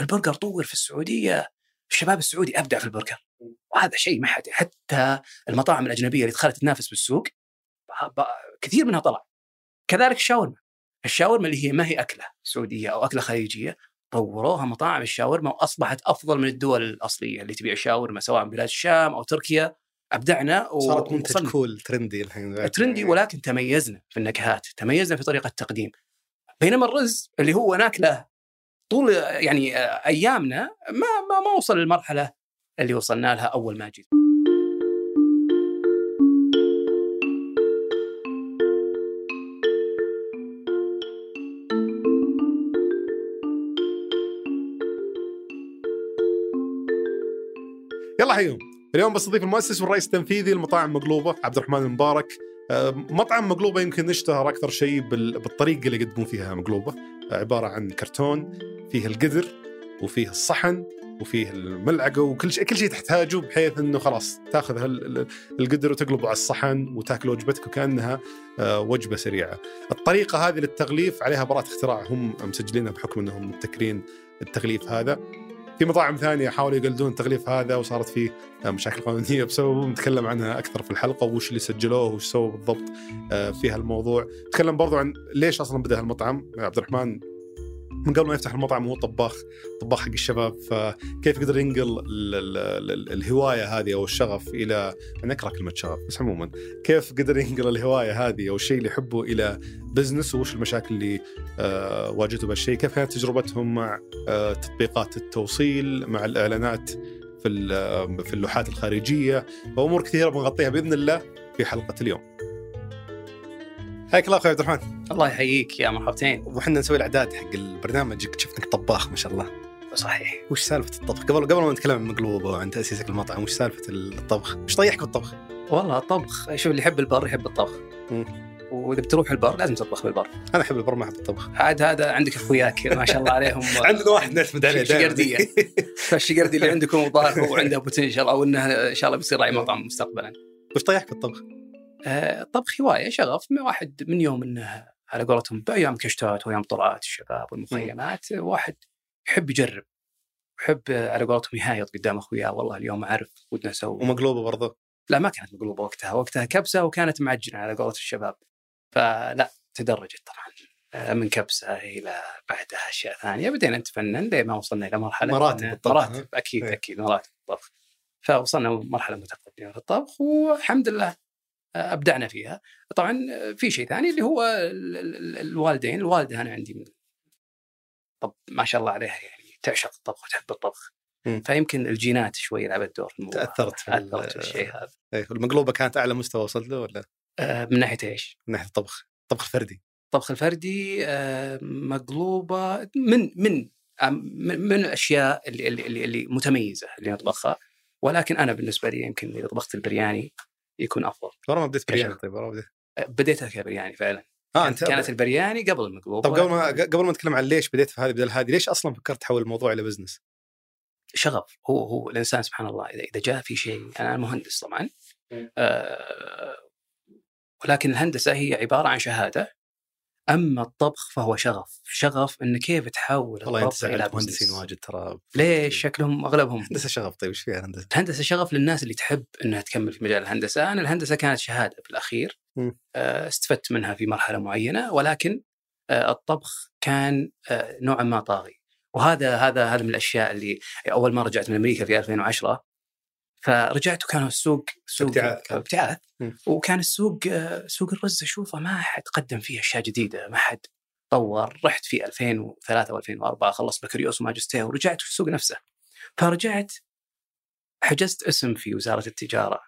البرجر طور في السعودية الشباب السعودي أبدع في البرجر. وهذا شيء ما حد حتى المطاعم الأجنبية اللي دخلت تنافس بالسوق كثير منها طلع. كذلك الشاورما. الشاورما اللي هي ما هي أكلة سعودية أو أكلة خليجية طوروها مطاعم الشاورما وأصبحت أفضل من الدول الأصلية اللي تبيع شاورما سواء بلاد الشام أو تركيا. أبدعنا و- صارت منتج. cool trendy الحين trendy ولكن تميزنا في النكهات تميزنا في طريقة التقديم بينما الرز اللي هو ناكله طول يعني أيامنا ما ما ما وصل للمرحلة اللي وصلنا لها أول ما جيت. يلا حيهم اليوم بستضيف المؤسس والرئيس التنفيذي لمطاعم مقلوبة عبد الرحمن المبارك. آه، مطعم مقلوبة يمكن اشتهر أكثر شيء بال- بالطريقة اللي يقدمون فيها مقلوبة. عبارة عن كرتون فيه القدر وفيه الصحن وفيه الملعقة وكل شيء كل شيء تحتاجه بحيث إنه خلاص تاخذ القدر وتقلبه على الصحن وتاكل وجبتك وكأنها آه، وجبة سريعة. الطريقة هذه للتغليف عليها براءة اختراع هم مسجلينها بحكم إنهم مبتكرين التغليف هذا. في مطاعم ثانية حاولوا يقلدون التغليف هذا وصارت فيه مشاكل قانونية بسببه. نتكلم عنها أكثر في الحلقة وش اللي سجلوه وش سووا بالضبط آه، في هالموضوع. نتكلم برضو عن ليش أصلا بدأ هالمطعم. عبد الرحمن من قبل ما يفتح المطعم هو طباخ طباخ حق الشباب فكيف قدر ينقل ال- ال- ال- الهواية هذه أو الشغف إلى أنا اكره كلمة شغف بس عموما كيف قدر ينقل الهواية هذه أو الشيء اللي يحبه إلى بزنس وش المشاكل اللي آه، واجهته بهالشيء كيف كانت تجربتهم مع آه، تطبيقات التوصيل مع الإعلانات في ال- في اللوحات الخارجية وأمور كثيرة بنغطيها بإذن الله في حلقة اليوم. حياك الله أخوي عبد الرحمن الله يحييك يا مرحبتين وحنا نسوي الأعداد حق البرنامج شفتك طباخ ما شاء الله. صحيح وش سالفة الطبخ؟ قبل قبل ما نتكلم عن مقلوبة وعن تأسيسك المطعم وش سالفة الطبخ؟ وش طيحك بالطبخ؟ والله الطبخ شوف اللي يحب البر يحب الطبخ. وإذا بتروح البر لازم تطبخ بالبر أنا أحب البر ما أحب الطبخ. عاد هذا عندك أخوياك ما شاء الله عليهم عندنا واحد نعتمد عليه. شقردية. فالشقردي اللي عندكم الظاهر هو عنده بوتنشل أو إنه إن شاء الله بيصير راعي مطعم مستقبلا وش طيحك بالطبخ؟ آه، الطبخ هواية شغف من واحد من يوم إنه على قولتهم بايام كشتات وايام طلعات الشباب والمخيمات واحد يحب يجرب يحب على قولتهم يهايط قدام أخوياه والله اليوم أعرف ودنا نسوي. ومقلوبة برضه لا ما كانت مقلوبة وقتها وقتها كبسة وكانت معجنة على قولة الشباب. فلا تدرجت طبعا آه، من كبسة إلى بعدها أشياء ثانية. بدينا نتفنن لين ما وصلنا إلى مرحلة مراتب الطبخ، مراتب أكيد إيه. أكيد مراتب الطبخ. فوصلنا مرحلة متقدمه في الطبخ والحمد لله أبدعنا فيها. طبعا في شيء ثاني اللي هو ال- ال- ال- الوالدين. الوالدة أنا عندي من طب ما شاء الله عليها يعني تعشق الطبخ وتحب الطبخ. مم. فيمكن الجينات شوي لعبت دور تأثرت في تاثرت في الشيء هذا. إيه المقلوبة كانت أعلى مستوى وصلت له ولا؟ آه، من ناحية إيش؟ من ناحية الطبخ؟ الطبخ الفردي. الطبخ الفردي آه، مقلوبة من من من الأشياء اللي اللي, اللي, اللي متميزة اللي نطبخها. ولكن أنا بالنسبة لي يمكن إذا طبخت البرياني يكون أفضل. ورا ما بديت برياني. طيب ورا بديت. آه، بديتها كبرياني فعلا. آه كانت, أنت كانت البرياني قبل المقلوبه طب قبل ما قبل ما نتكلم عن ليش بديت في هذه بدل هذه ليش أصلا فكرت تحول الموضوع إلى بزنس؟ شغف. هو هو الإنسان سبحان الله اذا إذا جاء في شيء أنا مهندس طبعا آه ولكن الهندسة هي عبارة عن شهادة أما الطبخ فهو شغف شغف إنه كيف تحول والله أنت زعلت مهندسين. واجد ترى ليش شكلهم أغلبهم هندسة شغف طيب إيش فيها الهندسه؟ الهندسه شغف للناس اللي تحب إنها تكمل في مجال الهندسة، أنا الهندسة كانت شهادة بالأخير. آه، استفدت منها في مرحلة معينة ولكن آه، الطبخ كان آه، نوعا ما طاغي وهذا هذا هذا من الأشياء اللي أول ما رجعت من أمريكا في 2010 فرجعت وكان السوق سوق ابتعاث. ابتعاث. وكان السوق آه، سوق الرز أشوفه ما حد قدم فيه أشياء جديدة ما حد طور. رحت في 2003 و2004 خلصت بكالوريوس وماجستير ورجعت في السوق نفسه. فرجعت حجزت اسم في وزارة التجارة.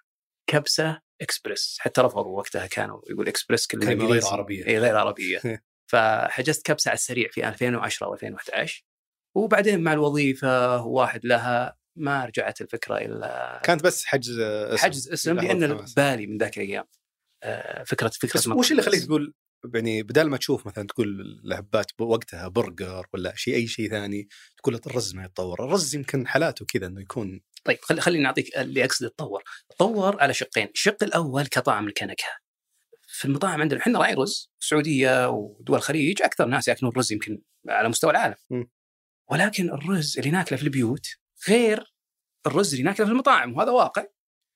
كبسة اكسبرس حتى رفضوا وقتها كانوا يقول اكسبرس كلمه كلمه غير. عربية. اي غير عربية. فحجزت كبسة على السريع في 2010 و2011 وبعدين مع الوظيفة واحد لها ما رجعت الفكرة الا كانت بس حجز اسم حجز اسم لأن. بالي من ذاك الأيام. آه، فكره فكرة وش اللي الرز. خليك تقول يعني بدال ما تشوف مثلا تقول لهبات وقتها برجر ولا شيء أي شيء ثاني تقول الرز ما يتطور، الرز يمكن حالاته كذا إنه يكون طيب خلي خليني أعطيك اللي اقصد تطور. تطور على شقين. الشق الأول كطعم كنكهه في المطاعم عندنا إحنا راعي رز. السعوديه ودول الخليج أكثر ناس يأكلون رز يمكن على مستوى العالم. م. ولكن الرز اللي ناكله في البيوت غير الرز اللي ناكله في المطاعم وهذا واقع.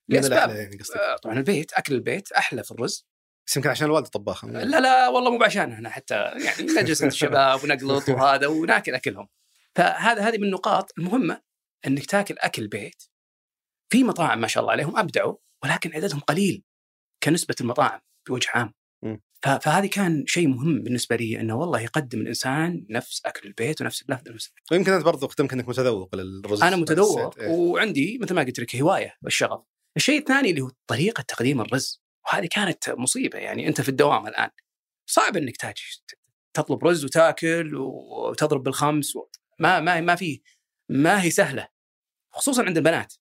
لأسباب. يعني آه، طبعا البيت أكل البيت أحلى في الرز. بس يمكن عشان الوالدة طباخة. لا لا والله مو بعشان إحنا حتى يعني نجلس عند الشباب ونقلط وهذا وناكل أكلهم. فهذا هذه من النقاط المهمة إنك تاكل أكل بيت في مطاعم ما شاء الله عليهم أبدعوا ولكن عددهم قليل كنسبة المطاعم بوجه عام. فهذه كان شيء مهم بالنسبة لي إنه والله يقدم الإنسان نفس أكل البيت ونفس اللذه نفس ويمكن أنت برضو قدمت أنك متذوق للرز أنا متذوق إيه. وعندي مثل ما قلت لك هواية والشغف. الشيء الثاني اللي هو طريقة تقديم الرز وهذه كانت مصيبة يعني أنت في الدوام الآن صعب إنك تاجي تطلب رز وتاكل وتضرب بالخمس و... ما ما ما في ما هي سهلة خصوصا عند البنات.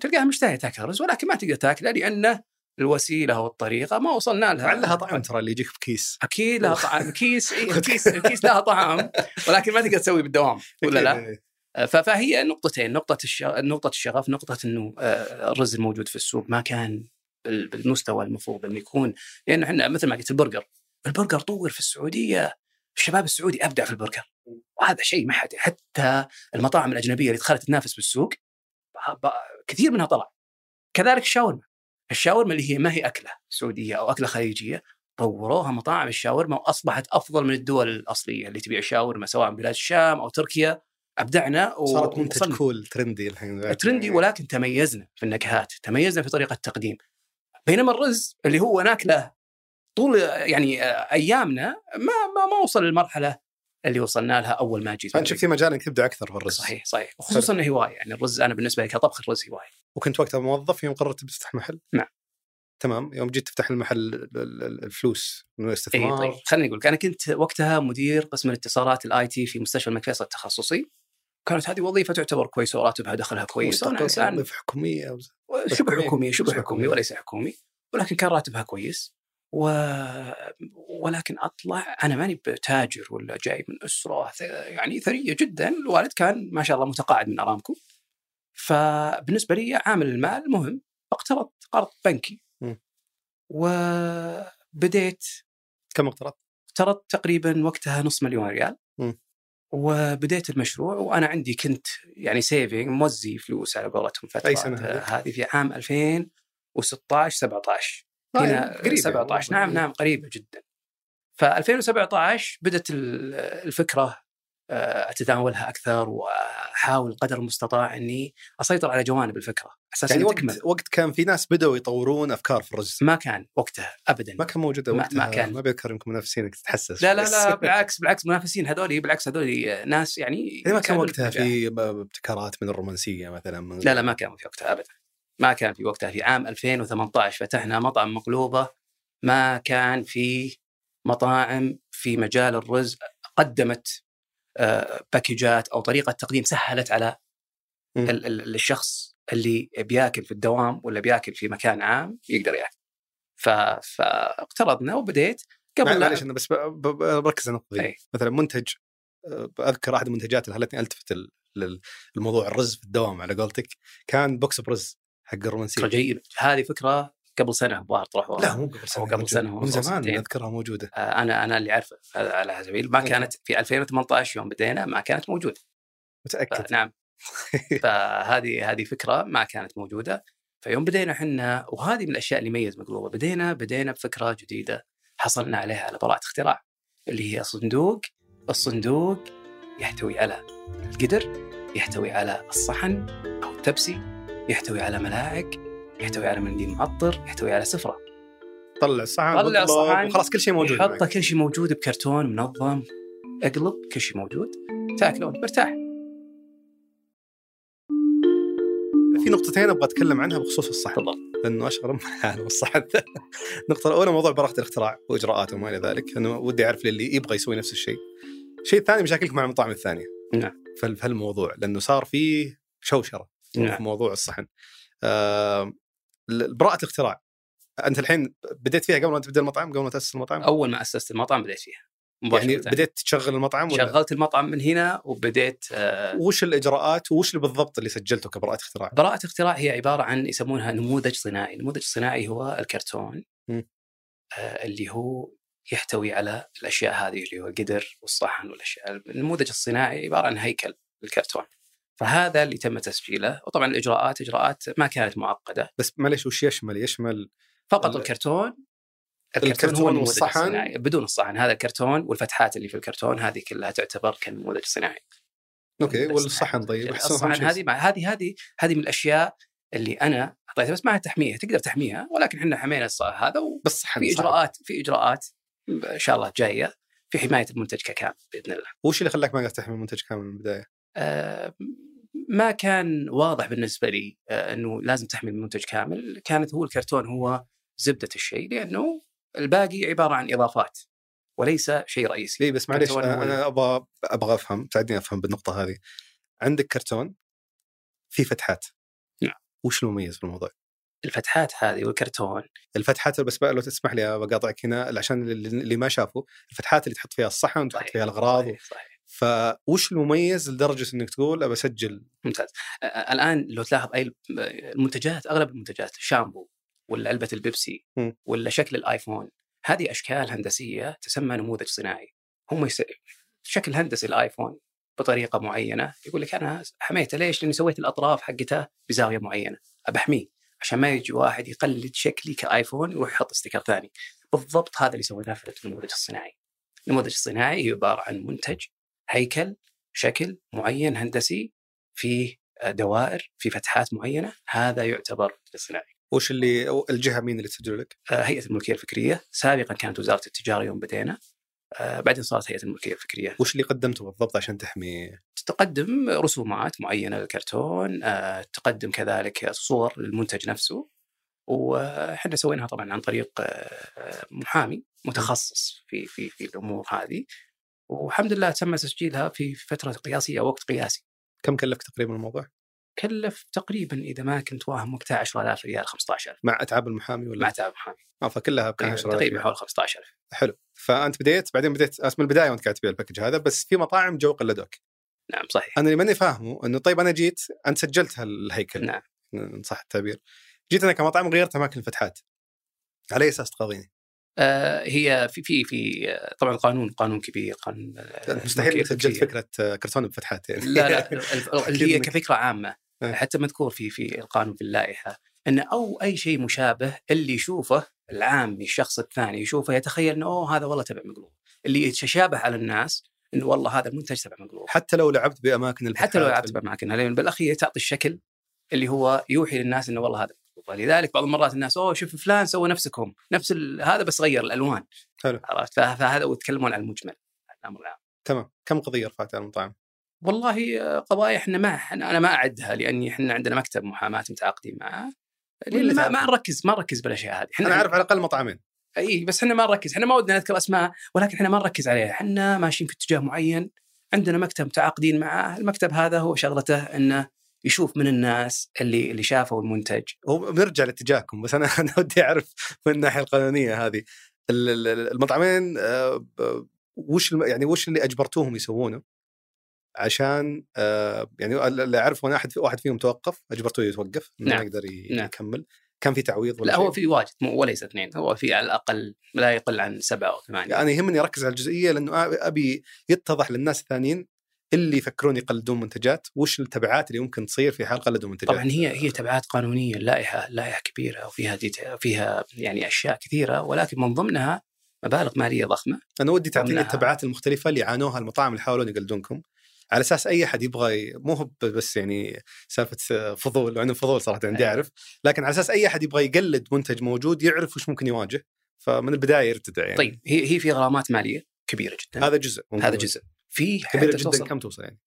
تلقاها مشتهية تاكل رز ولكن ما تقدر تاكله لأن الوسيلة والطريقة ما وصلنا لها. لعلها طعم ترى اللي يجيك بكيس أكيد لها طعم. كيس إيه، الكيس الكيس لها طعم ولكن ما تقدر تسوي بالدوام ولا لا؟ فهي نقطتين نقطة. نقطة الشغف نقطة إنه آه، الرز الموجود في السوق ما كان بال- بالمستوى المفروض إنه يكون. لأنه إحنا مثل ما قلت البرجر البرجر طور في السعودية الشباب السعودي أبدع في البرجر. وهذا شيء ما حد حتى المطاعم الأجنبية اللي دخلت تنافس بالسوق كثير منها طلع. كذلك الشاورما الشاورما اللي هي ما هي أكلة سعودية أو أكلة خليجية طوروها مطاعم الشاورما وأصبحت أفضل من الدول الأصلية اللي تبيع شاورما سواء بلاد الشام أو تركيا. أبدعنا و- صارت منتج. كول trendy الحين. trendy ولكن تميزنا في النكهات تميزنا في طريقة التقديم بينما الرز اللي هو ناكله طول يعني آه، أيامنا ما ما ما وصل للمرحلة اللي وصلنا لها أول ما جيت فانت شفت في مجال إنك تبدع أكثر في الرز. صحيح صحيح. وخصوصا إنه هواية. يعني الرز أنا بالنسبة لي كطبخ الرز هواية. وكنت وقتها موظف يوم قررت تفتح محل؟ نعم. تمام. يوم جيت تفتح المحل ال- ال- الفلوس من الاستثمار طيب. خليني أقول لك أنا كنت وقتها مدير قسم الاتصالات ال IT في مستشفى الملك فيصل التخصصي. كانت هذه وظيفة تعتبر كويسة وراتبها دخلها كويس. إنسان وظيفة حكومية. شبه حكومي. حكومي شبه حكومي. وليس حكومي. ولكن كان راتبها كويس. و... ولكن أطلع أنا ماني بتاجر ولا جاي من أسرة يعني ثرية جدا الوالد كان ما شاء الله متقاعد من أرامكو فبالنسبة لي عامل المال مهم فاقترضت قرض بنكي م. وبديت كم اقترضت؟ اقترضت تقريبا وقتها نص مليون ريال م. وبديت المشروع وأنا عندي كنت يعني سيفنج موزي فلوس على قولتهم فتره أي سنة هذه؟ في عام 2016 17 آه، هنا يعني قريبة 17 يعني. نعم نعم قريبة جدا. ف 2017 بدأت ال- الفكرة آه، أتداولها أكثر وأحاول قدر المستطاع إني أسيطر على جوانب الفكرة أساس يعني وقت تكمل. وقت كان في ناس بدأوا يطورون أفكار في الرز ما كان وقتها ابدا. ما كان موجود ما- وقتها. ما كان. ما بيذكر يمكن منافسينك تتحسس لا لا. لا بالعكس بالعكس منافسين. هذول بالعكس هذول ناس يعني يعني ما كان وقتها. في ابتكارات من الرومانسية مثلا من لا لا ما كان في وقتها ابدا. ما كان في وقتها في عام 2018 فتحنا مطعم مقلوبة ما كان في مطاعم في مجال الرز قدمت آه، باكجات أو طريقة تقديم سهلت على. ال- ال- الشخص اللي بياكل في الدوام ولا بياكل في مكان عام يقدر ياكل. ف- فاقترضنا وبديت قبل لا- معليش أنا بس ب- ب- بركز على النقطة دي أي. مثلا منتج آه، أذكر أحد المنتجات اللي خلتني ألتفت الموضوع الرز في الدوام على قولتك كان box برز حق الرومانسية. جيدة. هذه فكرة قبل سنة الظاهر طرحوها لا مو قبل سنة قبل. سنة من زمان. اذكرها موجودة. آه، أنا أنا اللي أعرفه هذا على السبيل. ما okay. كانت في 2018 يوم بدينا ما كانت موجودة. متأكد. نعم. فهذه هذه فكرة ما كانت موجودة. فيوم بدينا إحنا وهذه من الأشياء اللي يميز مقلوبة. بدينا بدينا بفكرة جديدة حصلنا عليها على براءة اختراع اللي هي صندوق الصندوق يحتوي على القدر يحتوي على الصحن أو التبسي. يحتوي على ملاعق يحتوي على منديل معطر يحتوي على سفرة. طلع الصحن طلع الصحن، وخلاص كل شيء موجود معك. كل شيء موجود بكرتون منظم اقلب كل شيء موجود تاكله وانت مرتاح. في نقطتين أبغى أتكلم عنها بخصوص الصحن. تفضل. لأنه من حاله الصحن النقطه الأولى موضوع براءة الاختراع وإجراءاته وما إلى ذلك انه ودي أعرف للي يبغى يسوي نفس الشيء. الشيء الثاني مشاكلك مع المطاعم الثانية. نعم. في في هالموضوع لأنه صار فيه شوشرة. نعم. في موضوع الصحن. آه براءة الاختراع. أنت الحين بديت فيها قبل ما تبدأ المطعم قبل ما تأسس المطعم؟ أول ما أسست المطعم بديت فيها يعني بديت تشغل المطعم ولا؟ شغلت المطعم من هنا وبديت آه، وش الإجراءات وش اللي بالضبط اللي سجلته كبراءة اختراع؟ براءة اختراع هي عبارة عن يسمونها نموذج صناعي، النموذج الصناعي هو الكرتون م. آه، اللي هو يحتوي على الأشياء هذه اللي هو القدر والصحن والأشياء، النموذج الصناعي عبارة عن هيكل الكرتون. فهذا اللي تم تسجيله وطبعا الإجراءات إجراءات ما كانت معقدة بس معلش وش يشمل؟ يشمل فقط ال- الكرتون الكرتون هو والصحن؟ الصناعي بدون الصحن هذا الكرتون والفتحات اللي في الكرتون هذه كلها تعتبر كنموذج صناعي أوكي والصحن طيب الصحن. هذه هذه هذه هذه من الأشياء اللي أنا أعطيتها بس ما تحميها تقدر تحميها ولكن إحنا حمينا هذا بس صحن. إجراءات في إجراءات إن شاء الله جاية في حماية المنتج ككامل بإذن الله. وش اللي خلاك ما قدرت تحمل المنتج كامل من البداية؟ آه، ما كان واضح بالنسبة لي آه، إنه لازم تحمل المنتج كامل، كانت هو الكرتون هو زبدة الشيء لأنه الباقي عبارة عن إضافات وليس شيء رئيسي. ليه بس معلش أنا أبغى أبغى أفهم تساعدني أفهم بالنقطة هذه عندك كرتون في فتحات نعم. وش المميز في الموضوع؟ الفتحات هذه والكرتون الفتحات بس بقى لو تسمح لي بقاطعك هنا عشان اللي ما شافوا الفتحات اللي تحط فيها الصحن وتحط. فيها الأغراض صحيح, صحيح. فوش المميز لدرجة إنك تقول أبى أسجل؟ ممتاز. الآن لو تلاحظ أي المنتجات أغلب المنتجات الشامبو ولا علبه البيبسي م. ولا شكل الآيفون هذه أشكال هندسية تسمى نموذج صناعي. هم يس... شكل هندسي الآيفون بطريقة معينة يقول لك أنا حميته ليش؟ لأني سويت الأطراف حقته بزاوية معينة. أبى أحميه عشان ما يجي واحد يقلد شكلي كآيفون ويروح يحط sticker ثاني. بالضبط هذا اللي سويناه في النموذج الصناعي. النموذج الصناعي عبارة عن منتج هيكل شكل معين هندسي فيه دوائر في فتحات معينة هذا يعتبر صناعي. وش اللي الجهة مين اللي تسجل لك؟ آه، هيئة الملكية الفكرية. سابقا كانت وزارة التجارة يوم بدينا. آه، بعدين صارت هيئة الملكية الفكرية. وش اللي قدمته بالضبط عشان تحمي تقدم رسومات معينة للكرتون آه، تقدم كذلك صور للمنتج نفسه. وحنا سويناها طبعا عن طريق آه، محامي متخصص في في في الأمور هذه. والحمد لله تم تسجيلها في فترة قياسية وقت قياسي. كم كلفك تقريبا الموضوع؟ كلف تقريبا إذا ما كنت واهم وقتها 10000 ريال 15000 مع أتعاب المحامي ولا؟ مع تعب محامي آه فكلها إيه، 10000 تقريبا حول 15000 حلو. فأنت بديت بعدين بديت اسم البداية وأنت قاعد تبيع ال package هذا بس في مطاعم جو قلدوك. نعم صحيح. أنا اللي ماني فاهمه إنه طيب أنا جيت أنت سجلت هالهيكل. نعم. إن صح التعبير. جيت أنا كمطعم غيرت أماكن الفتحات. على أي أساس تقاضيني؟ آه هي في في في طبعا القانون قانون كبير قانون آه، مستحيل سجلت الفكرية. فكرة آه، كرتون بفتحات يعني لا لا اللي هي. كفكرة عامة. حتى مذكور في في القانون في اللائحة إن أو أي شيء مشابه اللي يشوفه العامي الشخص الثاني يشوفه يتخيل إنه أوه هذا والله تبع مقلوب اللي يتشابه على الناس إنه والله هذا المنتج تبع مقلوب حتى لو لعبت بأماكن الفتحات حتى لو لعبت باماكنها لأن بالأخير تعطي الشكل اللي هو يوحي للناس إنه والله هذا مقلوب لذلك بعض المرات الناس أوه شوف فلان سوى نفسكم نفس ال- هذا بس غير الألوان. حلو. عرفت؟ فه- فهذا ويتكلمون عن المجمل. الأمر العام. تمام. كم قضية رفعت على المطاعم؟ والله آه، قضايا إحنا ما إحنا- أنا ما أعدها لأني إحنا عندنا مكتب محاماة متعاقدين معه اللي ما, ما؟ نركز ما نركز بالأشياء هذه. أنا أعرف على الأقل مطعمين. إي بس إحنا ما نركز. إحنا ما ودنا نذكر أسماء ولكن إحنا ما نركز عليها. إحنا ماشيين في اتجاه معين. عندنا مكتب متعاقدين معه المكتب هذا هو شغلته إنه يشوف من الناس اللي اللي شافوا المنتج هو بنرجع لاتجاهكم بس أنا أنا ودي أعرف من الناحية القانونية هذه ال- ال- المطعمين آه، وش يعني وش اللي أجبرتوهم يسوونه عشان آه، يعني اللي أعرفه أنا أحد واحد فيهم توقف اجبرتوه يتوقف إنه ما نعم. يقدر نعم. يكمل كان في تعويض ولا لا شيء؟ هو في واجد مو وليس اثنين هو في على الأقل لا يقل عن سبعة أو ثمانية أنا يهمني أركز على الجزئية لأنه أبي يتضح للناس الثانيين اللي يفكرون يقلدون منتجات وش التبعات اللي ممكن تصير في حال قلدوا منتجات؟ طبعا هي هي تبعات قانونية اللائحه اللائحه كبيرة وفيها فيها يعني أشياء كثيرة ولكن من ضمنها مبالغ مالية ضخمة. أنا ودي تعطيني. التبعات المختلفة اللي عانوها المطاعم اللي يحاولون يقلدونكم. على أساس أي أحد يبغى مو هو بس يعني سالفة فضول عندهم فضول صراحة عندي أيوة. أعرف. لكن على أساس أي أحد يبغى يقلد منتج موجود يعرف وش ممكن يواجه. فمن البداية يرتدع يعني. طيب هي هي في غرامات مالية كبيرة جدا. هذا جزء هذا جزء. في كبيرة جدا توصل كم توصل يعني؟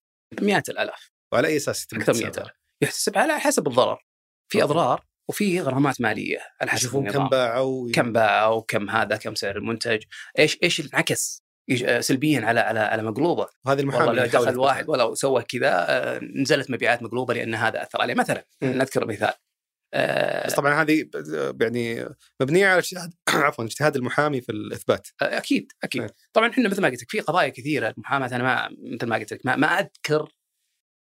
مئات الألاف. وعلى أي أساس يتم أكثر من؟ 100000 يحتسب على حسب الضرر. في. أضرار وفي غرامات مالية على حسب يشوفون كم باعوا كم باعوا كم هذا كم سعر المنتج. إيش إيش انعكس آه، سلبيا على على على مقلوبة. وهذه المحامي والله لو دخل. واحد ولو سوى كذا آه، نزلت مبيعات مقلوبة لأن هذا أثر عليه. مثلا. نذكر مثال. بس طبعا هذه يعني مبنية على اجتهاد عفوا اجتهاد المحامي في الإثبات. أكيد أكيد. إيه. طبعا إحنا مثل ما قلت لك في قضايا كثيرة المحاماة أنا ما مثل ما قلت لك ما, ما أذكر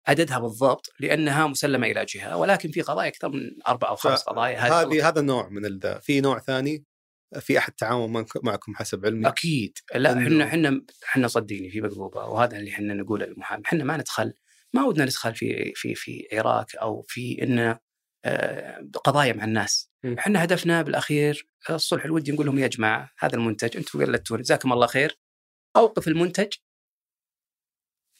عددها بالضبط لأنها مسلمة إلى جهة ولكن في قضايا أكثر من أربع أو خمس قضايا هذه هذا النوع من الذا في نوع ثاني في أحد تعاون معكم حسب علمي. أكيد. لا إحنا إحنا إحنا صدقني في مقلوبة وهذا اللي إحنا نقوله للمحامي. إحنا ما ندخل ما ودنا ندخل في في في عراك أو في ان آه، قضايا مع الناس. إحنا هدفنا بالأخير الصلح. الودي نقول لهم يا جماعة هذا المنتج أنتم قلدتوه جزاكم الله خير. أوقف المنتج.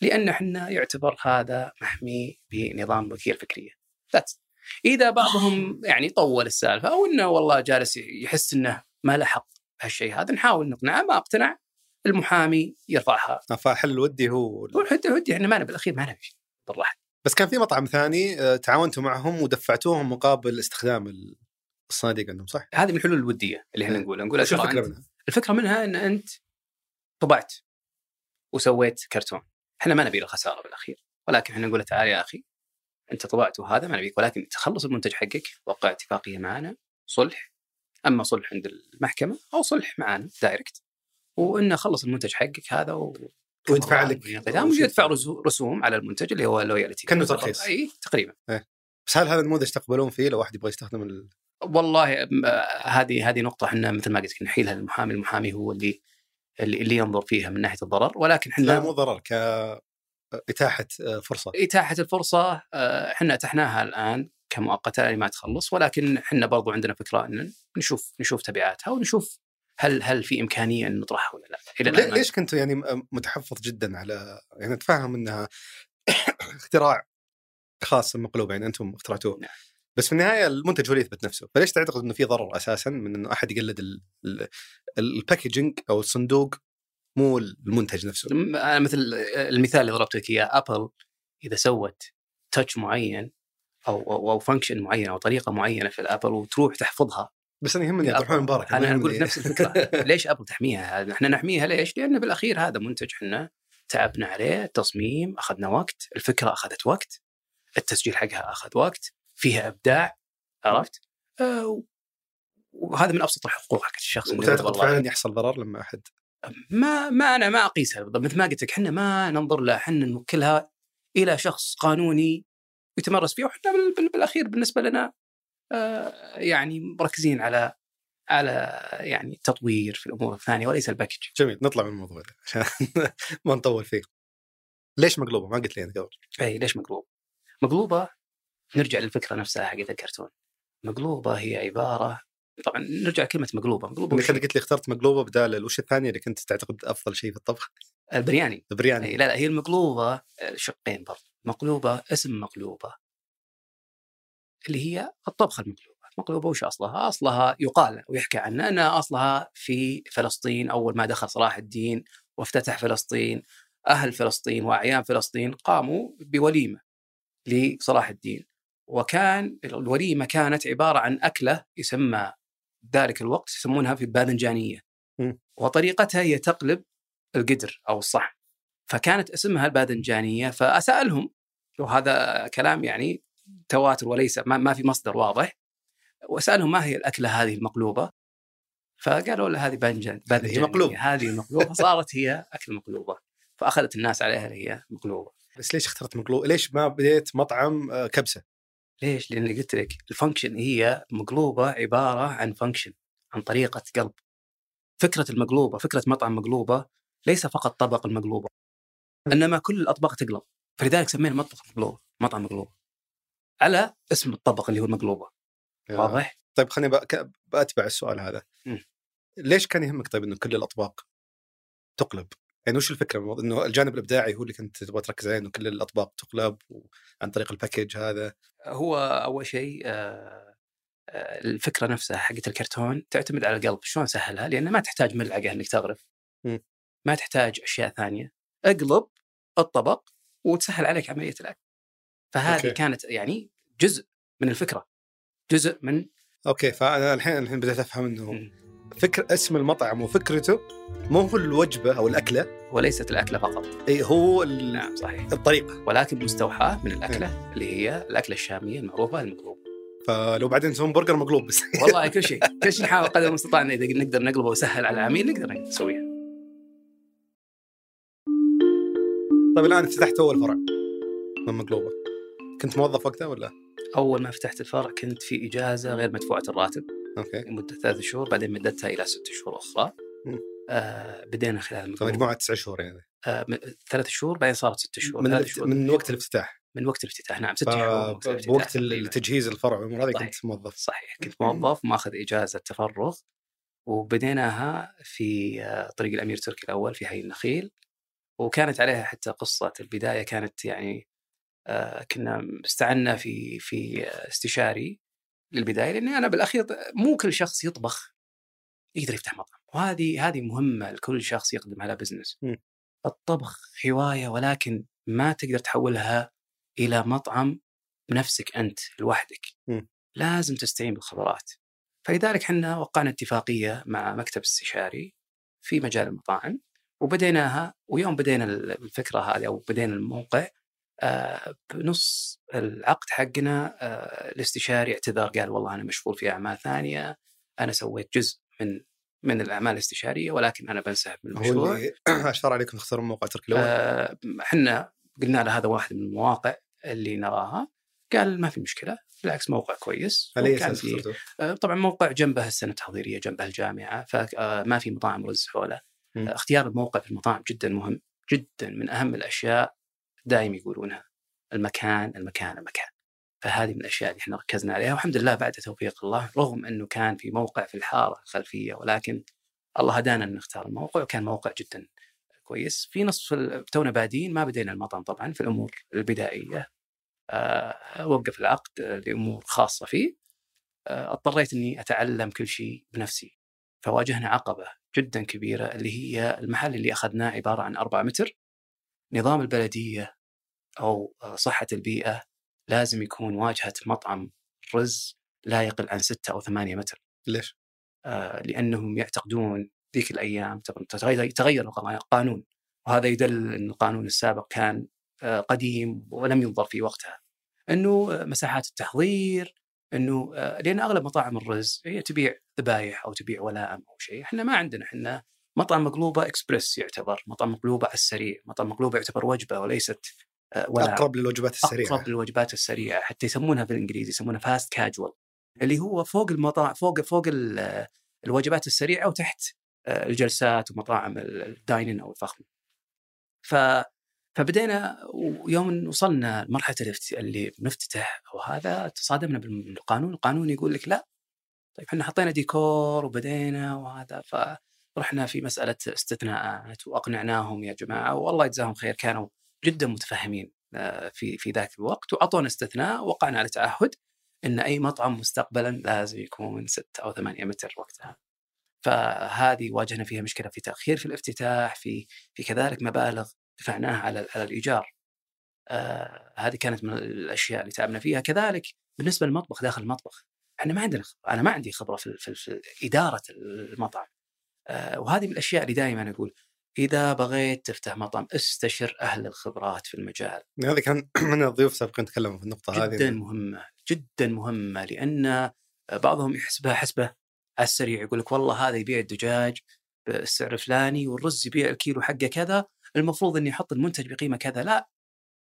لأن إحنا يعتبر هذا محمي بنظام ملكيه الفكريه That's. إذا بعضهم يعني طول السالفة أو إنه والله جالس يحس إنه ما له حق هالشيء هذا نحاول نقنعه ما أقتنع المحامي يرفعها. فحل الودي هو والحد ودي إحنا ما بالاخير ما نبي ضر أحد. بس كان في مطعم ثاني آه، تعاونتوا معهم ودفعتوهم مقابل استخدام الصناديق عندهم صح؟ هذه من الحلول الودية اللي إحنا إيه. نقولها نقول وش ترى الفكرة منها؟ الفكرة منها إن أنت طبعت وسويت كرتون إحنا ما نبي له خسارة بالأخير ولكن إحنا نقول تعال يا أخي أنت طبعت وهذا ما نبيك ولكن تخلص المنتج حقك وقع اتفاقية معنا صلح أما صلح عند المحكمة أو صلح معنا direct وإنه خلص المنتج حقك هذا و... ويدفع لك يدفع. رسو- رسوم على المنتج اللي هو ال royalty كأنه ترخيص. أي تقريبا. بس هل هذا النموذج تقبلون فيه لو واحد يبغى يستخدم ال... والله آه، هذه هذه نقطة إحنا مثل ما قلت لك نحيلها للمحامي، المحامي هو اللي اللي, ينظر فيها من ناحية الضرر. ولكن لا إحنا مو ضرر كإتاحة فرصة. إتاحة الفرصة آه، إحنا اتحناها الآن كمؤقتة لما تخلص. ولكن إحنا برضو عندنا فكرة إن نشوف نشوف تبعاتها ونشوف هل هل في إمكانية ان نطرحها ولا لا؟ إلى ليه- الآن ما- ليش كنت يعني متحفظ جدا على يعني أتفهم إنها اختراع خاص مقلوب يعني أنتم اخترعتوه نعم. بس في النهاية المنتج هو اللي يثبت نفسه فليش تعتقد إنه في ضرر أساسا من إنه أحد يقلد ال- ال- ال packaging أو الصندوق مو المنتج نفسه أنا مثل المثال اللي ضربت لك إياه Apple إذا سوت touch معين أو أو, أو function معين أو طريقة معينة في ال Apple وتروح تحفظها بس أنا يهمني الرحمن مبارك أنا أقول نفس الفكرة. ليش ابل تحميها؟ هذا إحنا نحميها ليش؟ لأن بالأخير هذا منتج إحنا تعبنا عليه التصميم أخذنا وقت الفكرة أخذت وقت التسجيل حقها أخذ وقت فيها إبداع عرفت؟ آه، وهذا من أبسط الحقوق حق الشخص وتعتقد فعلا يحصل ضرر لما أحد؟ ما ما أنا ما أقيسها بالضبط مثل ما قلت لك إحنا ما ننظر لها إحنا نوكلها إلى شخص قانوني يتمرس فيه بال- بالأخير بالنسبة لنا يعني مركزين على على يعني التطوير في الأمور الثانية وليس ال package. جميل نطلع من الموضوع ده عشان ما نطول فيه. ليش مقلوبة؟ ما قلت لي انت قبل. إي ليش مقلوب؟ مقلوبة نرجع للفكرة نفسها حقت الكرتون. مقلوبة هي عبارة طبعا نرجع لكلمة مقلوبة. مقلوبة انك؟ قلت لي اخترت مقلوبة بدال وش الثانية اللي كنت تعتقد أفضل شيء في الطبخ؟ البرياني. البرياني. لا لا هي المقلوبة آه، شقين برضه مقلوبة اسم مقلوبة. اللي هي الطبخة المقلوبة مقلوبة وش أصلها؟ أصلها يقال ويحكى عنها أنها أصلها في فلسطين أول ما دخل صلاح الدين وافتتح فلسطين أهل فلسطين وأعيان فلسطين قاموا بوليمة لصلاح الدين وكان الوليمة كانت عبارة عن أكلة يسمى ذلك الوقت يسمونها في الباذنجانية م. وطريقتها هي تقلب القدر أو الصحن فكانت اسمها الباذنجانية فأسألهم وهذا كلام يعني تواتر وليس ما, ما في مصدر واضح واسالهم ما هي الأكلة هذه المقلوبة فقالوا له هذه باذنجان باذنجانية. مقلوبة. هذه مقلوبه صارت هي اكل مقلوبة فأخذت الناس عليها هي مقلوبة بس ليش اخترت مقلوبه؟ ليش ما بديت مطعم آه، كبسة؟ ليش؟ لأن قلت لك ال function هي مقلوبة عبارة عن function عن طريقة قلب فكرة المقلوبة فكرة مطعم مقلوبة ليس فقط طبق المقلوبة إنما كل الأطباق تقلب فلذلك سمينا مطبخ مقلوبة مطعم مقلوبة على اسم الطبق اللي هو المقلوبة واضح؟ طيب خليني بأ- باتبع السؤال هذا م. ليش كان يهمك طيب إنه كل الأطباق تقلب؟ يعني وش الفكرة؟ إنه الجانب الإبداعي هو اللي كنت تبغى تركز عليه إنه كل الأطباق تقلب عن طريق الباكج هذا هو أول شيء آه، آه، الفكرة نفسها حقت الكرتون تعتمد على القلب شلون سهلها؟ لأن ما تحتاج ملعقة إنك تغرف م. ما تحتاج أشياء ثانية اقلب الطبق وتسهل عليك عملية الأكل فهذه. okay. كانت يعني جزء من الفكرة. جزء من okay فأنا الحين الحين بديت أفهم إنه م. فكر اسم المطعم وفكرته مو هو الوجبة أو الأكلة؟ وليست الأكلة فقط. أي هو نعم صحيح. الطريقة. ولكن مستوحاة من الأكلة اللي هي الأكلة الشامية المعروفه المقلوبة. فلو بعدين نسوون برجر مقلوب بس. والله كل شيء. كل شيء نحاول قدر المستطاع إذا نقدر نقلبه وسهل على العميل نقدر نسويها. طيب الآن افتتحت أول فرع من مقلوبة. كنت موظف وقتها ولا؟ أول ما فتحت الفرع كنت في إجازة غير مدفوعة الراتب أوكي لمدة ثلاث شهور بعدين مددتها إلى ست شهور أخرى. آه بدينا خلال مجموعه تسع شهور يعني آه ثلاث شهور بعدين صارت ست شهور من. شهور. من وقت الافتتاح من وقت الافتتاح نعم ست شهور وقت. التجهيز الفرع والامور هذه. كنت موظف صحيح كنت موظف ماخذ إجازة تفرغ وبديناها في آه، طريق الأمير تركي الأول في حي النخيل وكانت عليها حتى قصة البداية كانت يعني كنا استعنا في في آه، استشاري للبداية لأني أنا بالأخير مو كل شخص يطبخ يقدر يفتح مطعم وهذه هذه مهمة لكل شخص يقدم على بزنس م. الطبخ هواية ولكن ما تقدر تحولها إلى مطعم بنفسك أنت لوحدك م. لازم تستعين بالخبرات فلذلك إحنا وقعنا اتفاقية مع مكتب استشاري في مجال المطاعم وبديناها ويوم بدينا الفكرة هذه أو بدينا الموقع آه، بنص العقد حقنا آه، الاستشاري اعتذر قال والله أنا مشغول في أعمال ثانية أنا سويت جزء من من الأعمال الاستشارية ولكن أنا بنسحب من هو المشروع اللي أشار عليكم تختارون موقع تركي الأول آه، إحنا قلنا له هذا واحد من المواقع اللي نراها قال ما في مشكلة بالعكس موقع كويس على أي؟ آه، طبعا موقع جنبه السنة التحضيرية جنبه الجامعة فما في مطاعم رز حوله. آه، اختيار الموقع في المطاعم جدا مهم جدا من أهم الأشياء دائما يقولونها. المكان المكان المكان. فهذه من الأشياء اللي إحنا ركزنا عليها. والحمد لله بعد توفيق الله رغم إنه كان في موقع في الحارة الخلفية ولكن الله هدانا إن نختار الموقع وكان موقع جدا كويس. في نصف تونا بادين ما بدينا المطعم طبعا في الأمور البدائية. آه، وقف العقد لأمور خاصة فيه. آه، اضطريت إني أتعلم كل شيء بنفسي. فواجهنا عقبة جدا كبيرة اللي هي المحل اللي أخذناه عبارة عن 4 متر. نظام البلدية أو آه، صحة البيئة لازم يكون واجهة مطعم رز لا يقل عن 6 أو 8 متر. ليش؟ آه، لأنهم يعتقدون ذيك الأيام طبعاً تغير تغير القانون وهذا يدل إن القانون السابق كان آه، قديم ولم ينظر في وقتها. إنه آه، مساحات التحضير إنه آه، لأن أغلب مطاعم الرز هي تبيع ذبايح أو تبيع ولائم أو شيء، إحنا ما عندنا إحنا مطعم مقلوبة اكسبرس يعتبر، مطعم مقلوبة على السريع، مطعم مقلوبة يعتبر وجبة وليست آه، ولا أقرب للوجبات السريعة أقرب للوجبات السريعة حتى يسمونها بالإنجليزي يسمونها فاست كاجوال اللي هو فوق المطاعم فوق فوق ال- الوجبات السريعة وتحت آه، الجلسات ومطاعم ال- الداينين أو الفخم. ف فبدينا ويوم وصلنا لمرحلة اللي بنفتتح وهذا تصادمنا بالقانون، القانون يقول لك لا طيب إحنا حطينا ديكور وبدينا وهذا فرحنا في مسألة استثناءات وأقنعناهم يا جماعة والله يجزاهم خير كانوا جدا متفهمين آه، في في ذاك الوقت وأعطونا استثناء وقعنا على تعهد إن أي مطعم مستقبلا لازم يكون 6 أو 8 متر وقتها. فهذه واجهنا فيها مشكلة في تأخير في الافتتاح في في كذلك مبالغ دفعناها على على الإيجار. آه هذه كانت من الأشياء اللي تعبنا فيها كذلك بالنسبة للمطبخ داخل المطبخ إحنا ما عندنا خبرة. أنا ما عندي خبرة في, في, في إدارة المطعم. آه وهذه من الأشياء اللي دائما أقول إذا بغيت تفتح مطعم استشر أهل الخبرات في المجال. هذا كان من الضيوف السابقين تكلموا في النقطة هذه. جدا مهمة جدا مهمة لأن بعضهم يحسبها حسبة على السريع يقول لك والله هذا يبيع الدجاج بالسعر الفلاني والرز يبيع الكيلو حقه كذا المفروض إني أحط المنتج بقيمة كذا. لا